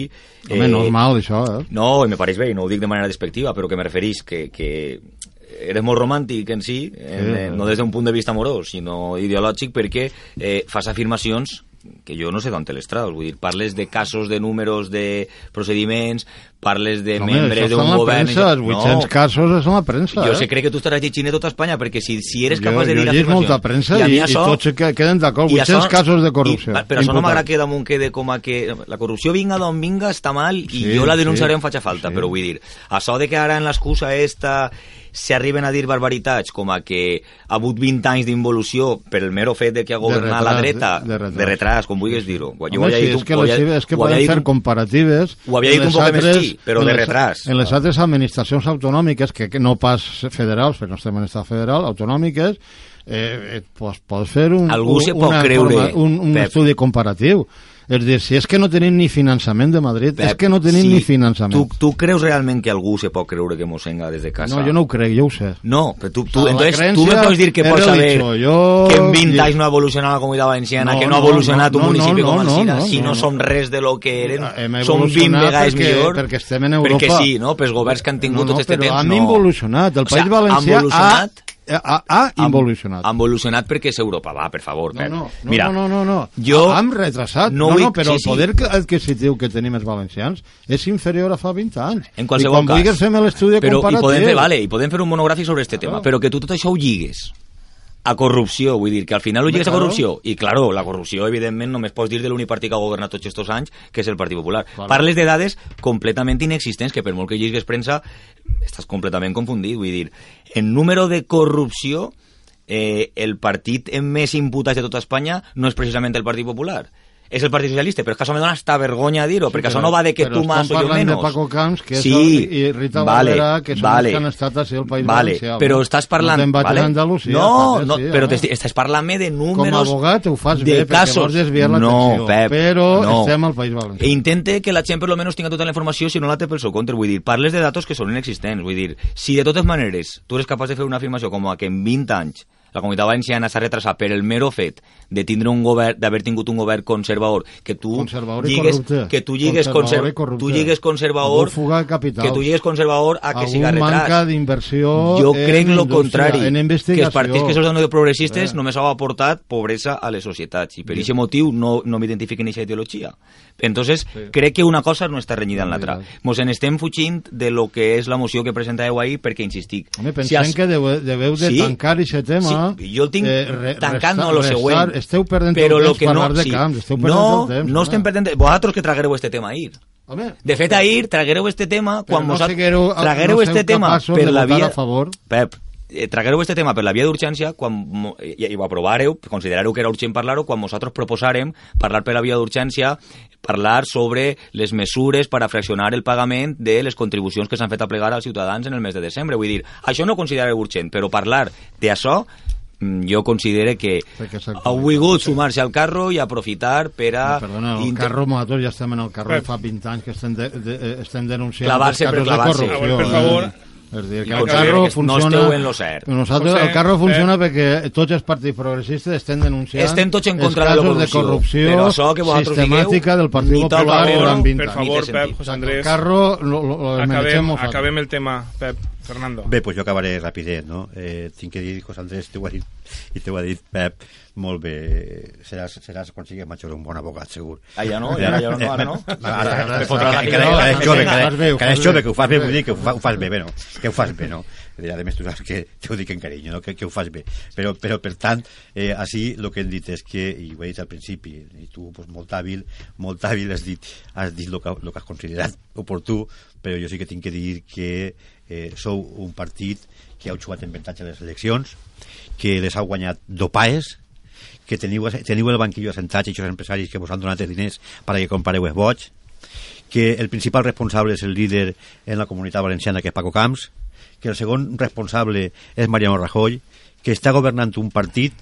Home, eh, normal, això, eh? No, me pareix bé, i no ho dic de manera despectiva, però que me referís que, que eres molt romàntic en si, en, sí. no des d'un punt de vista amorós, sinó ideològic, perquè eh, fas afirmacions que jo no sé d'on te les traus, vull dir, parles de casos, de números, de procediments, parles de Home, membres d'un govern... Premsa, els 800 no, casos és la premsa, Jo eh? sé, crec que tu estaràs llegint tota Espanya, perquè si, si eres capaç jo, de dir jo afirmacions... molta premsa i, i, això, i tots que queden d'acord, 800 això, casos de corrupció. I, però això no m'agrada que damunt quede com a que la corrupció vinga d'on vinga està mal i sí, jo la denunciaré sí, en faig falta, sí. però vull dir, això de que ara en l'excusa esta s'arriben a dir barbaritats com a que ha hagut 20 anys d'involució per el mero fet de que ha governat retras, la dreta, de, de, retras. de retras, com vulguis dir-ho. Jo Home, sí, és que, les, és que poden fer comparatives... Ho havia dit un poc més sí, però de retras. En les altres administracions autonòmiques, que, que no pas federals, però no estem en estat federal, autonòmiques, eh, eh, pues, pots fer un, Algú un, se pot creure, un, un estudi comparatiu. És dir, si és que no tenim ni finançament de Madrid, Pep, és que no tenim sí, ni finançament. Tu, tu creus realment que algú se pot creure que Mosenga des de casa? No, jo no ho crec, jo ho sé. No, però tu, tu, entonces, tu me pots dir que pots saber jo... que en 20 anys no ha evolucionat la comunitat valenciana, no, que no, ha evolucionat no, un municipi no, no, com Alcina, no, no, si no, no, som res de lo que eren, som 20 vegades perquè, millor. Perquè estem en Europa. Perquè sí, no? Pels governs que han tingut no, no, tot este temps, no. no. han involucionat. El País Valencià ha ha, ha involucionat. Ha involucionat perquè és Europa, va, per favor. No, no, no, Mira, no, no, no. Jo... Hem retrasat. No, no, no però sí, el poder sí. adquisitiu que tenim els valencians és inferior a fa 20 anys. En qualsevol I quan cas. vulguis fem l'estudi comparatiu... I podem fer, vale, i podem fer un monogràfic sobre este tema, però que tu tot això ho lligues a corrupció, vull dir, que al final ho lligues a corrupció. I, claro, la corrupció, evidentment, només pots dir de l'únic partit que ha governat tots aquests anys, que és el Partit Popular. Claro. Parles de dades completament inexistents, que per molt que lligues premsa, estàs completament confundit. Vull dir, en número de corrupció, eh, el partit més imputats de tota Espanya no és precisament el Partit Popular és el Partit Socialista, però és que això me dona hasta vergonya dir-ho, sí, perquè això no va de que tu más o jo menos. de Paco Camps, que sí, el, i Rita vale, Valera, que són vale, els que han estat així al País vale, Valencià. Però estàs parlant... No vale? Andalusia, no, també, no, sí, però home. estàs parlant-me de números... Com a abogat ho fas bé, casos. perquè vols desviar l'atenció. No, Pep, però no. estem al País Valencià. E intente que la gent per lo menos tinga tota la informació si no la té pel seu compte, vull dir, parles de datos que són inexistents, vull dir, si de totes maneres tu eres capaç de fer una afirmació com a que en 20 anys la comunitat valenciana s'ha retrasat per el mero fet de tindre un govern, d'haver tingut un govern conservador, que tu Conservador lligues, que tu lligues, Conservador conser, tu lligues conservador, de que tu lligues conservador a que Algun siga retras. manca d'inversió Jo crec lo contrari, en que els partits que són progressistes Eh. només heu aportat pobresa a les societats i per aquest motiu no, no m'identifiquen aquesta ideologia. Entonces, crec que una cosa no està renyida en l'altra. Mos en estem fugint de lo que és la moció que presentàveu ahir perquè insistic. Home, pensem els- que deveu, deveu de Sí. tancar aquest tema. Sí, jo el tinc tancant no lo restar- següent. Esteu perdent però el lo temps que no, de sí. camps. Esteu perdent no, el temps. no estem perdent... Vosaltres que traguereu este tema ahir. Home, De fet, ahir traguereu este tema quan no siguereu- traguereu no este tema per la via... a favor. Pep, eh, traguereu este tema per la via d'urgència quan, i, i ho aprovareu, considerareu que era urgent parlar-ho, quan nosaltres proposarem parlar per la via d'urgència, parlar sobre les mesures per a fraccionar el pagament de les contribucions que s'han fet a plegar als ciutadans en el mes de desembre. Vull dir, això no considerareu urgent, però parlar d'això jo considero que ha volgut sumar-se al carro i aprofitar per a... Perdona, el inter- carro, nosaltres ja estem en el carro de fa 20 anys que estem, de, de, eh, estem denunciant Clavar-se els per de clavar-se. corrupció. Per favor. Eh? És dir, que el carro que no funciona... esteu en lo cert. Nosaltres, José, el carro funciona Pep. perquè tots els partits progressistes estem denunciant Estem tots en els contra de la casos de corrupció, corrupció però això que sistemàtica digueu, del Partit Popular durant 20 per anys. favor, Ni té Pep. José El Andrés, carro lo, lo, lo acabem, acabem el tema, Pep. Fernando. Bé, doncs jo acabaré rapidet, no? Eh, tinc que dir, José Andrés, t'ho ha dit, i t'ho ha dit Pep, molt bé, seràs, seràs quan sigues major un bon abogat, segur. Ah, ja no? Ja, ara, ja no, ara no? Ara, ara, ara, la que- que guitarra. ara jove, que bé, ho ara- que ara jove, bé. que ho fas bé, vull dir que ho, fa, ho fas bé, bé, no? Que ho fas bé, no? A més tu saps que t'ho dic en carinyo, no? que, que ho fas bé. Però, però per tant, eh, així el que hem dit és que, i ho he dit al principi, i tu pues, molt hàbil, molt hàbil has dit, has dit el que, el que has considerat oportú, però jo sí que tinc que dir que eh, sou un partit que heu jugat en avantatge a les eleccions, que les heu guanyat dopaes, que teniu, teniu el banquillo assentats i aquests empresaris que vos han donat els diners perquè compareu els boig, que el principal responsable és el líder en la comunitat valenciana, que és Paco Camps, que el segon responsable és Mariano Rajoy, que està governant un partit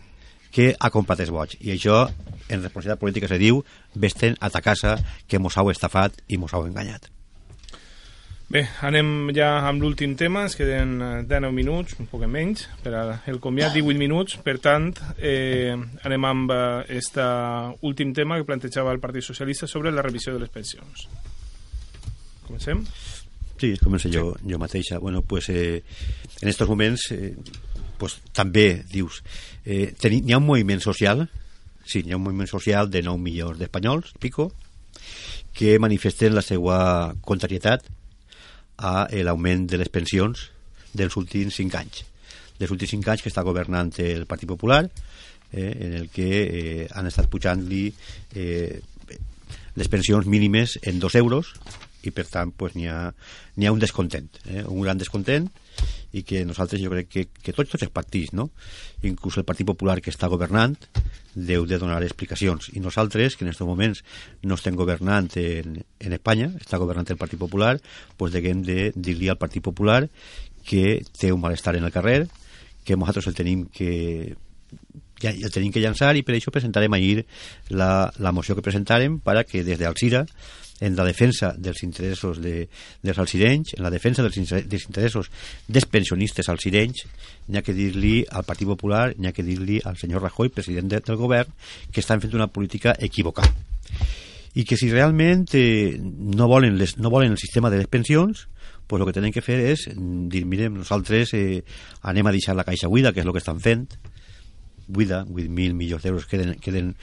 que ha comprat els boig. I això, en responsabilitat política, se diu vés-te'n a ta casa que mos heu estafat i mos heu enganyat. Bé, anem ja amb l'últim tema, ens queden eh, 19 minuts, un poc menys, per el comiat 18 minuts, per tant, eh, anem amb aquest últim tema que plantejava el Partit Socialista sobre la revisió de les pensions. Comencem? Sí, començo jo, jo mateixa. Bueno, pues, eh, en estos moments eh, pues, també dius eh, n'hi ha un moviment social sí, n'hi ha un moviment social de 9 milions d'espanyols, pico que manifesten la seva contrarietat a l'augment de les pensions dels últims 5 anys dels últims 5 anys que està governant el Partit Popular eh, en el que eh, han estat pujant-li eh, les pensions mínimes en 2 euros i per tant pues, n'hi ha, ha un descontent eh? un gran descontent i que nosaltres jo crec que, que tots, tots els partits no? inclús el Partit Popular que està governant deu de donar explicacions i nosaltres que en aquests moments no estem governant en, en Espanya està governant el Partit Popular pues deguem de dir-li al Partit Popular que té un malestar en el carrer que nosaltres el tenim que ja, el tenim que llançar i per això presentarem ahir la, la moció que presentarem para que des d'Alcira en la defensa dels interessos de, dels alcirenys, en la defensa dels, dels interessos dels pensionistes alcirenys, n'hi ha que dir-li al Partit Popular, n'hi ha que dir-li al senyor Rajoy, president de, del govern, que estan fent una política equivocada. I que si realment eh, no, volen les, no volen el sistema de les pensions, pues el que tenen que fer és mm, dir, mirem, nosaltres eh, anem a deixar la caixa buida, que és el que estan fent, buida, 8.000 milions d'euros queden, queden,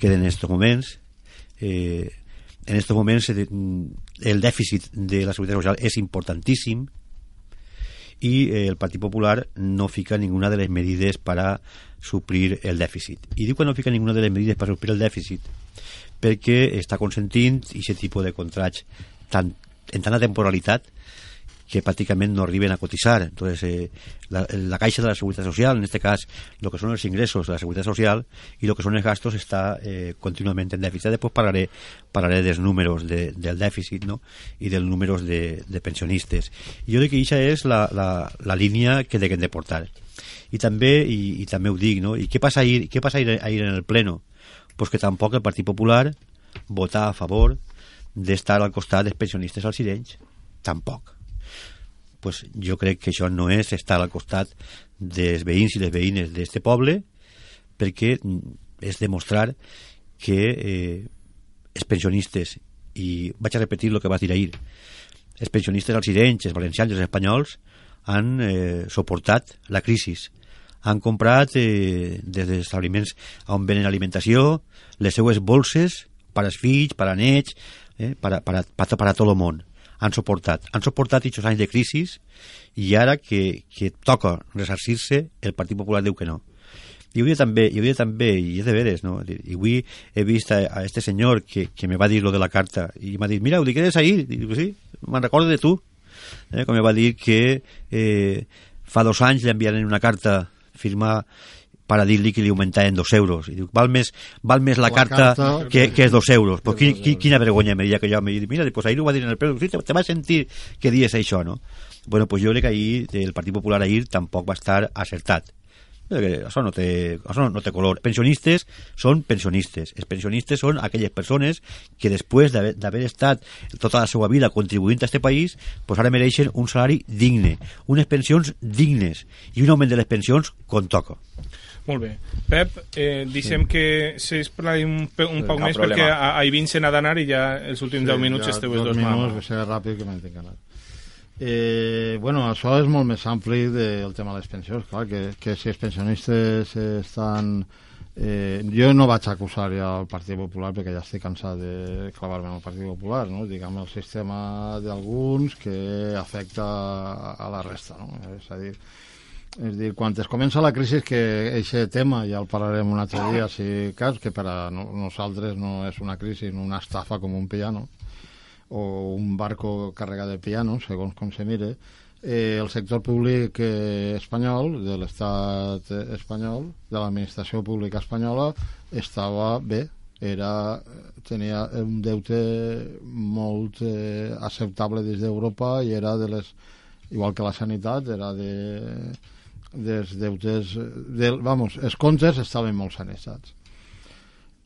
queden en estos moments, eh, en estos moments eh, el dèficit de la seguretat social és importantíssim i eh, el Partit Popular no fica ninguna de les medides para suplir el dèficit. I diu que no fica ninguna de les medides per suplir el dèficit perquè està consentint aquest tipus de contrats tan, en tanta temporalitat que pràcticament no arriben a cotitzar. Entonces, eh, la, la caixa de la Seguretat Social, en este cas, lo que són els ingressos de la Seguretat Social i lo que són els gastos està eh, contínuament en dèficit. Després parlaré, parlaré dels números de, del dèficit no? i dels números de, de pensionistes. I jo crec que això és la, la, la línia que deguem de portar. I també, i, i també ho dic, no? I què passa ahir, què passa ahir, ahir en el pleno? Pues que tampoc el Partit Popular vota a favor d'estar al costat dels pensionistes alcirenys. Tampoc pues jo crec que això no és estar al costat dels veïns i les veïnes d'este poble perquè és demostrar que eh, els pensionistes i vaig a repetir el que vas dir ahir els pensionistes alcirenys, els valencians i els espanyols han eh, suportat la crisi. Han comprat eh, des dels establiments on venen alimentació les seues bolses per als fills, per a nets eh, per, a, per, a, per, a, per a tot el món han suportat. Han suportat aquests anys de crisi i ara que, que toca resarcir-se, el Partit Popular diu que no. I avui també, i avui també, i és de veres, no? I avui he vist a, a este senyor que, que me va dir lo de la carta i m'ha dit, mira, ho digues ahir. I dic, sí, me'n recordo de tu. Eh, com me va dir que eh, fa dos anys li enviaren una carta firmar per a dir-li que li augmentaven dos euros. I diu, val més, val més la, la carta, carta que, que és dos euros. Pues qui, qui, quina vergonya me diria que jo me dic, mira, pues ahir ho va dir en el preu, te, te va sentir que dies això, no? Bueno, pues jo crec que ahir el Partit Popular ahir tampoc va estar acertat això no té, això no té color. Pensionistes són pensionistes. Els pensionistes són aquelles persones que després d'haver estat tota la seva vida contribuint a aquest país, pues ara mereixen un salari digne, unes pensions dignes i un augment de les pensions com toca. Molt bé. Pep, eh, deixem sí. que s'esplai un, un poc no més problema. perquè a, a Ivin se n'ha d'anar i ja els últims sí, 10 minuts esteu els dos minuts, va ser ràpid que m'entenc anar. Eh, bueno, això és molt més ampli del tema de les pensions, clar, que, que si els pensionistes estan... Eh, jo no vaig acusar ja el Partit Popular perquè ja estic cansat de clavar-me en el Partit Popular, no? diguem el sistema d'alguns que afecta a la resta, no? és a dir, és dir, quan es comença la crisi que aquest tema ja el parlarem un altre dia si cas, que per a nosaltres no és una crisi, no una estafa com un piano o un barco carregat de piano, segons com se mire, eh, el sector públic eh, espanyol, de l'estat espanyol, de l'administració pública espanyola, estava bé, era, tenia un deute molt eh, acceptable des d'Europa i era de les, igual que la sanitat, era de, dels deutes, de, vamos, els comptes estaven molt sanejats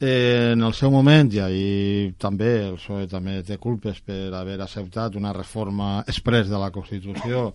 Eh, en el seu moment, i ahir també el PSOE també té culpes per haver acceptat una reforma express de la Constitució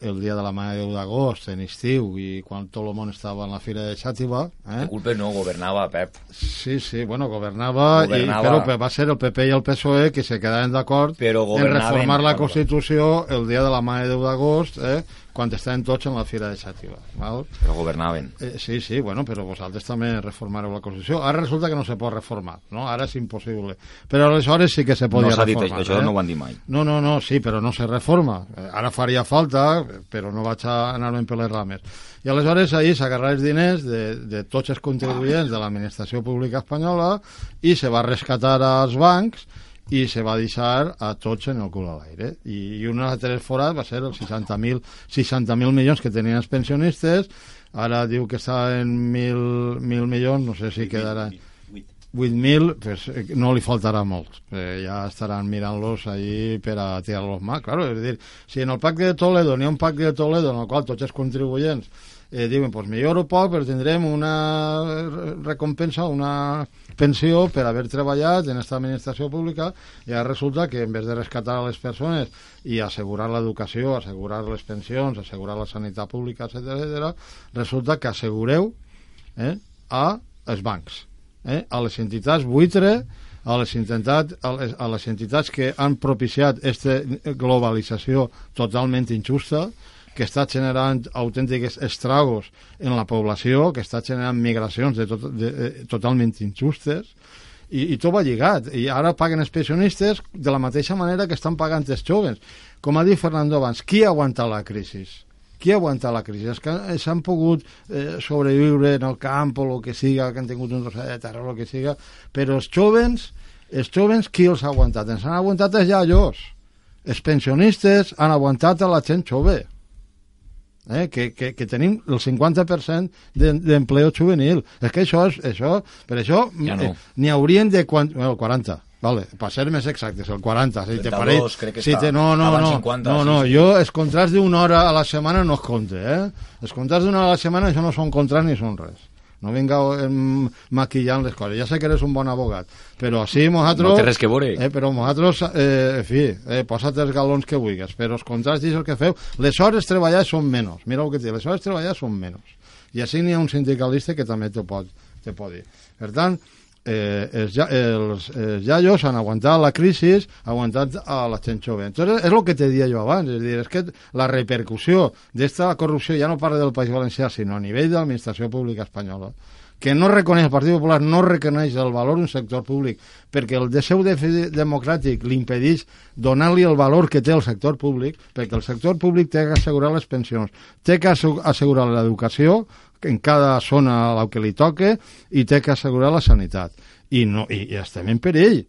el dia de la Mare de d'agost, en estiu, i quan tot el món estava en la fira de Xàtiva... Eh? De culpes no, governava, Pep. Sí, sí, bueno, governava, governava. I, però va ser el PP i el PSOE que se quedaven d'acord en reformar la Constitució el dia de la Mare de d'agost, eh? Quan estaven tots en la Fira de Xàtiva. Val? Però governaven. Eh, sí, sí, bueno, però vosaltres també reformareu la Constitució. Ara resulta que no se pot reformar, no? Ara és impossible. Però aleshores sí que se podia no reformar. Dit, això eh? no ho han dit mai. No, no, no, sí, però no se reforma. Ara faria falta, però no vaig a anar-me'n per les rames. I aleshores ahir s'agarrar els diners de, de tots els contribuents de l'administració pública espanyola i se va rescatar als bancs i se va deixar a tots en el cul a l'aire I, i una de les forats va ser els 60.000 60 milions que tenien els pensionistes ara diu que està en 1.000 milions no sé si quedarà 8.000, pues, eh, no li faltarà molt. Eh, ja estaran mirant-los ahí per a tirar-los mà. Claro, és dir, si en el pacte de Toledo n'hi ha un pacte de Toledo en el qual tots els contribuents eh, diuen, pues millor o poc, però tindrem una recompensa, una pensió per haver treballat en aquesta administració pública i ara resulta que en vez de rescatar les persones i assegurar l'educació, assegurar les pensions, assegurar la sanitat pública, etc etc, resulta que assegureu eh, a els bancs, eh, a les entitats buitre, a les, entitats, a, les, a les entitats que han propiciat aquesta globalització totalment injusta, que està generant autèntics estragos en la població, que està generant migracions de tot, de, de, totalment injustes, i, i tot va lligat. I ara paguen els pensionistes de la mateixa manera que estan pagant els joves. Com ha dit Fernando abans, qui ha aguantat la crisi? Qui ha aguantat la crisi? Els que s'han pogut eh, sobreviure en el camp o el que siga, que han tingut un trosset de terra o el que siga, però els joves, els joves, qui els ha aguantat? Ens han aguantat els llallos. Els pensionistes han aguantat a la gent jove eh? que, que, que tenim el 50% d'empleo de, juvenil. És que això, és, això per això ja no. eh, n'hi haurien de... Quan, bueno, el 40, vale, per ser més exactes, el 40. Si 32, te pareix, crec que si està. Te, no, no, no, 50, no, no, sí, sí. jo els contrats d'una hora a la setmana no es compte, eh? Els contrats d'una hora a la setmana això no són contrats ni són res. No vingueu em, maquillant les coses. Ja sé que eres un bon abogat, però sí, nosaltres... No té res que veure. Eh, però nosaltres, eh, en fi, eh, posa't els galons que vulguis, però els contrats i el que feu, les hores treballar són menys. Mira el que et dic, les hores treballar són menys. I així n'hi ha un sindicalista que també te pot, te pot dir. Per tant, eh, els, els, els iaios han aguantat la crisi, aguantat a la gent jove. Entonces, és el que te dia jo abans, és dir, és que la repercussió d'esta corrupció ja no parla del País Valencià, sinó a nivell de l'administració pública espanyola, que no reconeix, el Partit Popular no reconeix el valor d'un sector públic perquè el seu dèficit democràtic li impedeix donar-li el valor que té el sector públic, perquè el sector públic té que assegurar les pensions, té que assegurar l'educació, en cada zona el que li toque i té que assegurar la sanitat. I, no, i, i estem en perill.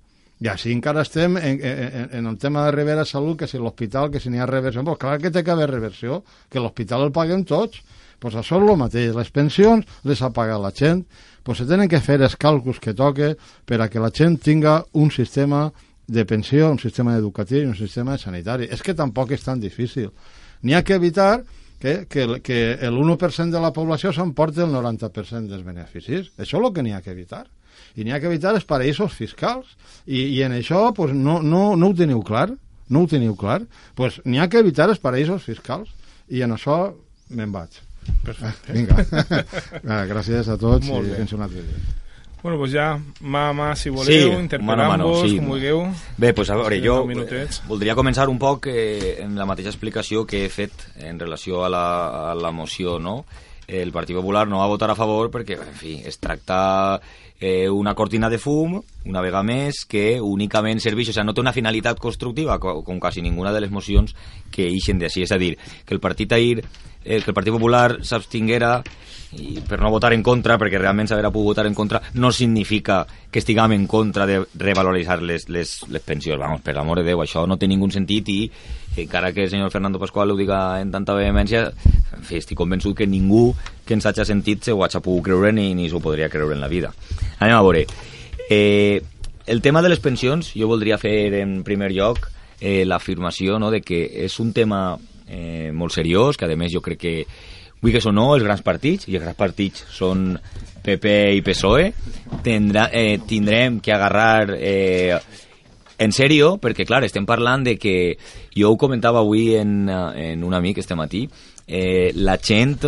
I així encara estem en, en, en el tema de Rivera Salut, que si l'hospital, que si n'hi ha reversió. Pues clar que té que haver reversió, que l'hospital el paguem tots. Pues això és el mateix. Les pensions les ha pagat la gent, pues se tenen que fer els càlculs que toque per a que la gent tinga un sistema de pensió, un sistema educatiu i un sistema sanitari. És que tampoc és tan difícil. N'hi ha que evitar que, que, que el 1% de la població s'emporti el 90% dels beneficis. Això és el que n'hi ha que evitar. I n'hi ha que evitar els paraïsos fiscals. I, i en això pues, no, no, no ho teniu clar. No ho teniu clar. pues, n'hi ha que evitar els paraïsos fiscals. I en això me'n vaig. Perfecte. Vinga. Gràcies a tots Molt i bé. fins un altre dia. Bueno, doncs ja, mà a mà, si voleu, Sí, interpel·lant-vos, mano a mano, sí. com vulgueu. Bé, doncs a veure, jo minutets. eh, voldria començar un poc eh, en la mateixa explicació que he fet en relació a la, a la moció, no? El Partit Popular no va votar a favor perquè, en fi, es tracta eh, una cortina de fum, una vegada més, que únicament serveix, o sigui, no té una finalitat constructiva, co- com quasi ninguna de les mocions que ixen d'ací. És a dir, que el Partit ahir, eh, que el Partit Popular s'abstinguera i per no votar en contra, perquè realment s'haurà pogut votar en contra, no significa que estiguem en contra de revaloritzar les, les, les pensions. Vamos, per l'amor de Déu, això no té ningú sentit i encara que el senyor Fernando Pascual ho diga en tanta vehemència, en fi, estic convençut que ningú que ens hagi sentit se ho hagi pogut creure ni, ni s'ho podria creure en la vida. Anem a veure. Eh, el tema de les pensions, jo voldria fer en primer lloc eh, l'afirmació no, de que és un tema eh, molt seriós, que a més jo crec que Vulguis o no, els grans partits, i els grans partits són PP i PSOE, tindrà, eh, tindrem que agarrar eh, en sèrio, perquè, clar, estem parlant de que... Jo ho comentava avui en, eh, en un amic este matí, eh, la gent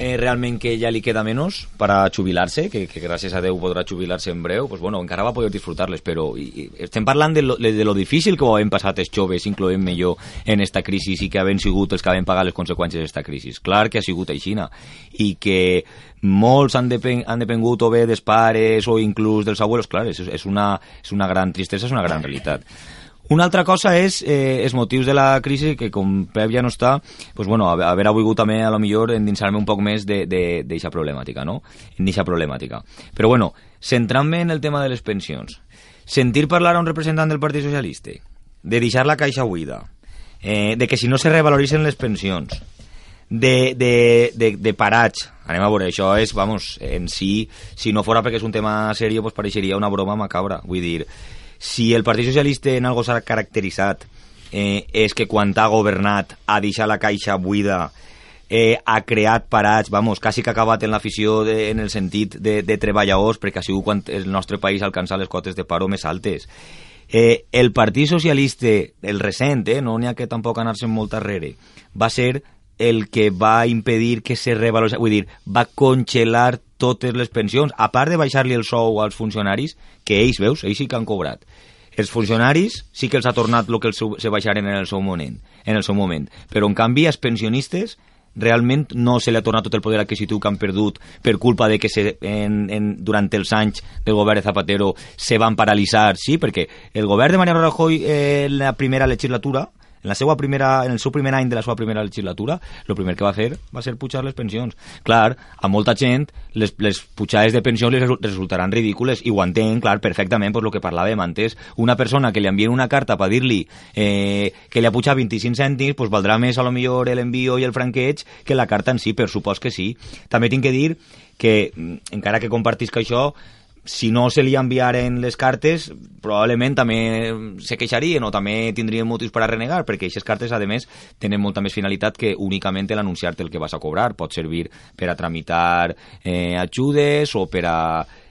eh, realment que ja li queda menys per a jubilar-se, que, que gràcies a Déu podrà jubilar-se en breu, pues, bueno, encara va poder disfrutar-les, però i, i, estem parlant de lo, de lo difícil que ho hem passat els joves, incloent-me jo, en esta crisi i que havent sigut els que havent pagat les conseqüències d'esta crisi. Clar que ha sigut aixina i que molts han, depen, han depengut o bé dels pares o inclús dels abuelos, clar, és, és, una, és una gran tristesa, és una gran realitat. Una altra cosa és eh, els motius de la crisi, que com Pep ja no està, pues, bueno, haver, volgut també, a lo millor, endinsar-me un poc més d'aquesta problemàtica, no? En d'aquesta problemàtica. Però, bueno, centrant-me en el tema de les pensions, sentir parlar a un representant del Partit Socialista de deixar la caixa buida, eh, de que si no se revaloritzen les pensions, de, de, de, de parats, anem a veure, això és, vamos, en si, si no fora perquè és un tema seriós, pues pareixeria una broma macabra, vull dir, si el Partit Socialista en algo s'ha caracteritzat eh, és que quan ha governat ha deixat la caixa buida eh, ha creat parats, vamos, quasi que ha acabat en l'afició en el sentit de, de treballadors, perquè ha sigut quan el nostre país ha alcançat les cotes de paro més altes. Eh, el Partit Socialista, el recent, eh, no n'hi ha que tampoc anar-se molt arrere, va ser el que va impedir que se revalorés, vull dir, va congelar totes les pensions, a part de baixar-li el sou als funcionaris, que ells, veus, ells sí que han cobrat. Els funcionaris sí que els ha tornat el que els se baixaren en el seu moment, en el seu moment. però en canvi als pensionistes realment no se li ha tornat tot el poder adquisitiu que han perdut per culpa de que se, en, en, durant els anys del govern de Zapatero se van paralitzar, sí, perquè el govern de Mariano Rajoy eh, en la primera legislatura en, la seva primera, en el seu primer any de la seva primera legislatura, el primer que va fer va ser pujar les pensions. Clar, a molta gent les, les pujades de pensions les resu- resultaran ridícules i ho entenc, clar, perfectament, per lo que parlàvem antes. Una persona que li envien una carta per dir-li eh, que li ha pujat 25 cèntims, pues valdrà més a lo millor l'envio i el franqueig que la carta en si, per supost que sí. També tinc que dir que, mm, encara que compartisc això, si no se li enviaren les cartes, probablement també se queixarien o també tindrien motius per a renegar, perquè aquestes cartes, a més, tenen molta més finalitat que únicament l'anunciar-te el que vas a cobrar. Pot servir per a tramitar eh, ajudes o per a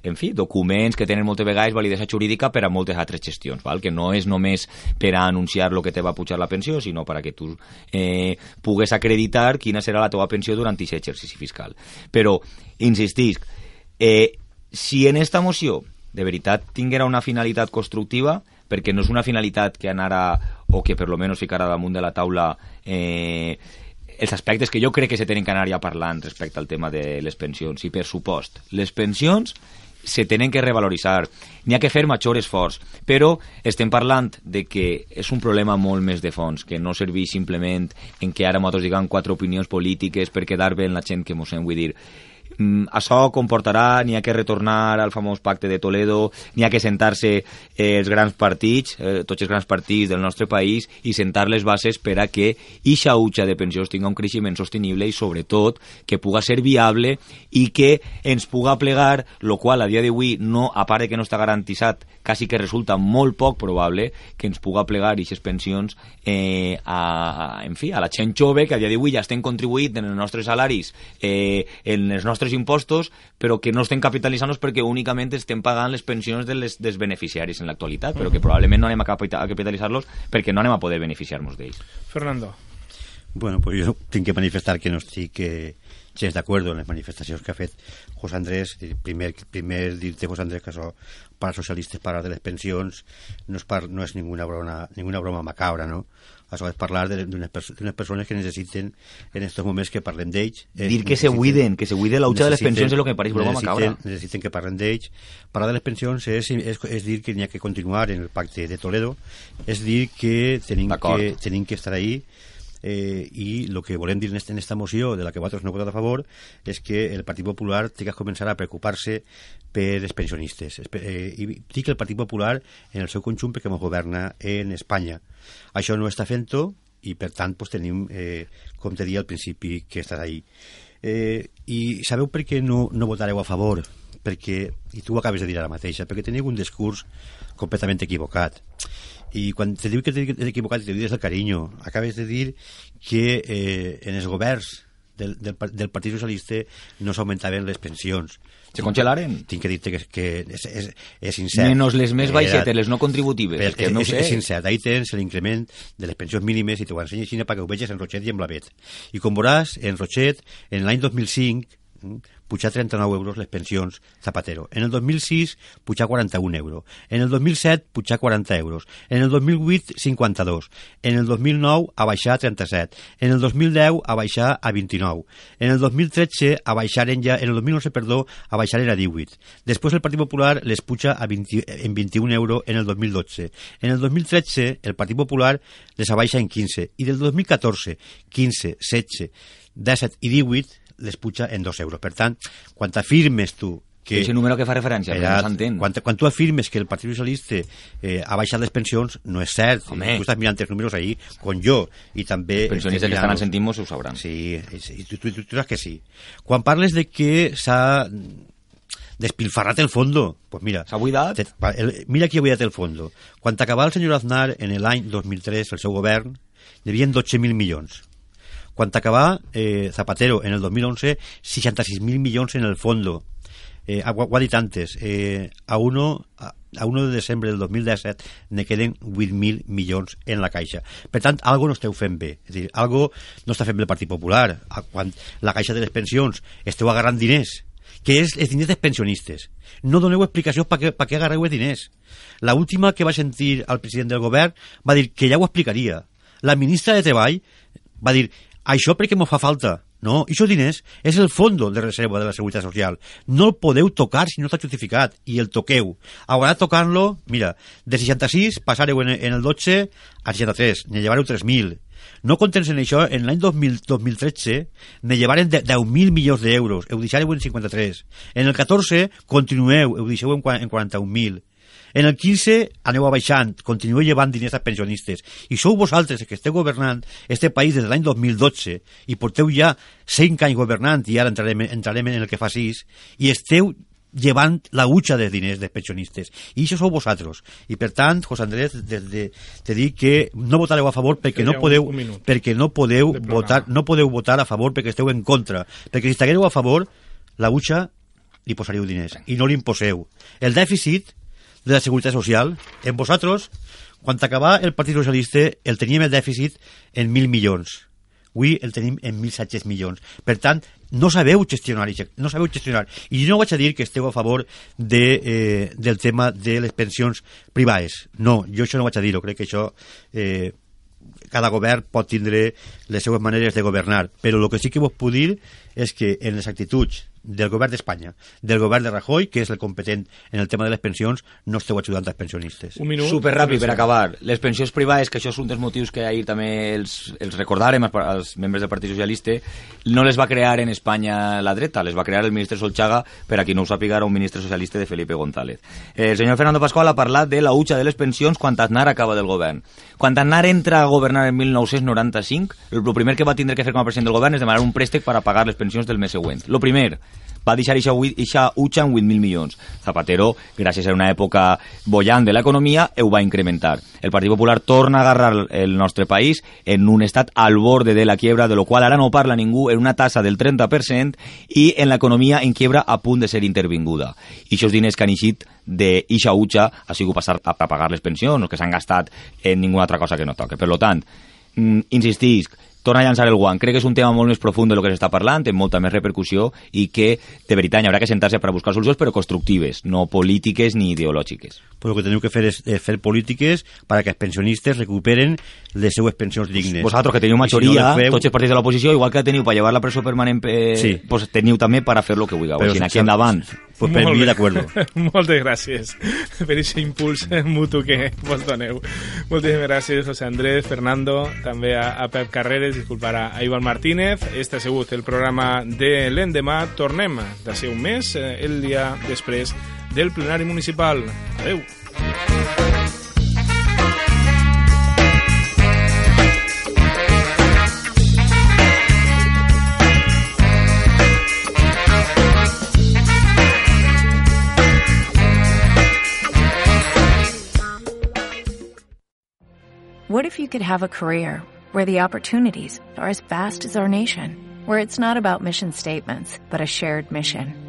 en fi, documents que tenen moltes vegades validesa jurídica per a moltes altres gestions, val? que no és només per a anunciar el que te va pujar la pensió, sinó per a que tu eh, pugues acreditar quina serà la teva pensió durant aquest exercici fiscal. Però, insistisc, eh, si en esta moció de veritat tinguera una finalitat constructiva, perquè no és una finalitat que anara, o que per lo menos ficara damunt de la taula eh, els aspectes que jo crec que se tenen que anar ja parlant respecte al tema de les pensions. I per supost, les pensions se tenen que revaloritzar, n'hi ha que fer major esforç, però estem parlant de que és un problema molt més de fons, que no serveix simplement en que ara nosaltres diguem quatre opinions polítiques per quedar bé en la gent que mos hem, vull dir, mm, això comportarà, n'hi ha que retornar al famós pacte de Toledo, n'hi ha que sentar-se eh, els grans partits, eh, tots els grans partits del nostre país, i sentar les bases per a que ixa utxa de pensions tinga un creixement sostenible i, sobretot, que puga ser viable i que ens puga plegar, lo qual a dia d'avui, no, a part de que no està garantitzat, quasi que resulta molt poc probable que ens puga plegar aquestes pensions eh, a, a, en fi, a la gent jove que a dia d'avui ja estem contribuït en els nostres salaris, eh, en els nostres impostos, però que no estem capitalitzant-los perquè únicament estem pagant les pensions de les, dels beneficiaris en l'actualitat, però que probablement no anem a, capita- a capitalitzar-los perquè no anem a poder beneficiar-nos d'ells. Fernando. Bueno, pues jo tinc que manifestar que no estic eh, gens d'acord en les manifestacions que ha fet José Andrés. Eh, Primer, primer dir-te, José Andrés, que això per als socialistes parlar de les pensions no és, par, no és ninguna, broma, ninguna broma macabra, no? Això és parlar de- d'unes perso d'unes persones que necessiten en aquests moments que parlem d'ells. Eh, Dir que se buiden, que se buide la hucha de les pensions és el que em pareix broma necessiten- macabra. Necessiten que parlem d'ells. Parlar de les pensions és, és, és dir que n'hi ha que continuar en el pacte de Toledo, és dir que tenim que, tenim que estar ahí eh, i el que volem dir en esta, en esta moció de la que vosaltres no votat a favor és que el Partit Popular té que començar a preocupar-se per els pensionistes. Eh, i dic el Partit Popular en el seu conjunt perquè ens governa en Espanya. Això no està fent-ho i per tant pues, tenim, eh, com te al principi, que estàs ahí. Eh, i sabeu per què no, no votareu a favor? Perquè, i tu ho acabes de dir ara mateixa perquè teniu un discurs completament equivocat i quan te diu que t'he equivocat te diu des del carinyo. Acabes de dir que eh, en els governs del, del, del Partit Socialista no s'augmentaven les pensions. Se congelaren? tinc que dir-te que, que és, és, és incert. Menos les més Eh, baixetes, les no contributives, però que no és, sé. és incert, ahí tens l'increment de les pensions mínimes i t'ho ensenyo així perquè ho veges en Rochet i en Blavet. I com veuràs, en Rochet en l'any 2005 mm, pujar 39 euros les pensions Zapatero. En el 2006, pujar 41 euros. En el 2007, pujar 40 euros. En el 2008, 52. En el 2009, a baixar a 37. En el 2010, a baixar a 29. En el 2013, a baixar en ja, en el 2011, perdó, a baixar a 18. Després el Partit Popular les puja a 20, en 21 euros en el 2012. En el 2013, el Partit Popular les abaixa en 15. I del 2014, 15, 16, 17 i 18 les puja en 2 euros. Per tant, quan afirmes tu que... Aquest número que fa referència, però no s'entén. quan, quan tu afirmes que el Partit Socialista eh, ha baixat les pensions, no és cert. Home. Tu estàs mirant els números ahí, com jo, i també... Els pensionistes que estan al centimos ho sabran. Sí, i, tu, tu, tu, tu saps que sí. Quan parles de que s'ha despilfarrat el fondo, pues mira... S'ha buidat? te- el, mira qui ha buidat el fondo. Quan acabà el senyor Aznar en l'any 2003, el seu govern, hi havia 12.000 milions. Quan acabà eh, Zapatero en el 2011, 66.000 milions en el fondo. Eh, ho, antes, eh, a, 1, a, a 1 de desembre del 2017 ne queden 8.000 milions en la caixa. Per tant, algo no esteu fent bé. És dir, algo no està fent bé el Partit Popular. Quan la caixa de les pensions esteu agarrant diners que és els diners dels pensionistes. No doneu explicacions per què, per què agarreu els diners. La última que va sentir el president del govern va dir que ja ho explicaria. La ministra de Treball va dir això perquè m'ho fa falta. No, i aquests diners és el fondo de reserva de la Seguretat Social. No el podeu tocar si no està justificat, i el toqueu. Haurà de tocar-lo, mira, de 66 passareu en, en el 12 a 63, ne llevareu 3.000. No contents en això, en l'any 2000 2013 ne llevaren de- 10.000 milions d'euros, heu deixareu en 53. En el 14 continueu, heu deixeu en 41.000. En el 15 aneu abaixant, continueu llevant diners als pensionistes. I sou vosaltres els que esteu governant este país des de l'any 2012 i porteu ja 5 anys governant i ara entrarem, entrarem en el que fa 6 i esteu llevant la hucha de diners dels pensionistes. I això sou vosaltres. I per tant, José Andrés, des de, te dic que no votareu a favor perquè no podeu, perquè no podeu votar, no podeu votar a favor perquè esteu en contra. Perquè si estigueu a favor, la hucha li posaríeu diners i no li imposeu. El dèficit de la Seguretat Social, en vosaltres, quan acabà el Partit Socialista, el teníem el dèficit en mil milions avui el tenim en 1.700 milions. Per tant, no sabeu gestionar, no sabeu gestionar. I no vaig a dir que esteu a favor de, eh, del tema de les pensions privades. No, jo això no vaig a dir-ho. Crec que això... Eh, cada govern pot tindre les seues maneres de governar, però el que sí que vos puc dir és que en les actituds del govern d'Espanya, del govern de Rajoy, que és el competent en el tema de les pensions, no esteu ajudant als pensionistes. Un minut. Super ràpid per acabar. Les pensions privades, que això és un dels motius que ahir també els, els recordarem als membres del Partit Socialista, no les va crear en Espanya la dreta, les va crear el ministre Solchaga, per a qui no ho sàpiga, era un ministre socialista de Felipe González. El senyor Fernando Pascual ha parlat de la hucha de les pensions quan Aznar acaba del govern. Quan Aznar entra a governar en 1995, el primer que va tindre que fer com a president del govern és demanar un préstec per a pagar les pensions del mes següent. Lo primer, va deixar eixa utxa en 8.000 milions. Zapatero, gràcies a una època bollant de l'economia, ho va incrementar. El Partit Popular torna a agarrar el nostre país en un estat al borde de la quiebra, de lo qual ara no parla ningú, en una tassa del 30% i en l'economia en quiebra a punt de ser intervinguda. I aquests diners que han eixit d'eixa utxa ha sigut passar a pagar les pensions, que s'han gastat en ninguna altra cosa que no toque. Per lo tant, mm, insistisc, torna a llançar el guant. Crec que és un tema molt més profund de lo que s'està parlant, amb molta més repercussió i que, de veritat, hi haurà que sentar-se per a buscar solucions, però constructives, no polítiques ni ideològiques. Però el que teniu que fer és eh, fer polítiques perquè els pensionistes recuperen les seues pensions dignes. Vosaltres, que teniu majoria, si no feu... tots els partits de l'oposició, igual que teniu per llevar la presó permanent, eh, sí. pues, teniu també per a fer lo que vulgueu. Però, si aquí endavant... Pues per mi d'acord. Moltes gràcies per aquest impuls mutu que vos doneu. Moltíssimes gràcies, José Andrés, Fernando, també a, a Pep Carreres, disculpar a, a Ivan Martínez. Este ha sigut el programa de l'endemà. Tornem d'ací un mes, eh, el dia després del plenari municipal. Adeu. What if you could have a career where the opportunities are as vast as our nation, where it's not about mission statements, but a shared mission?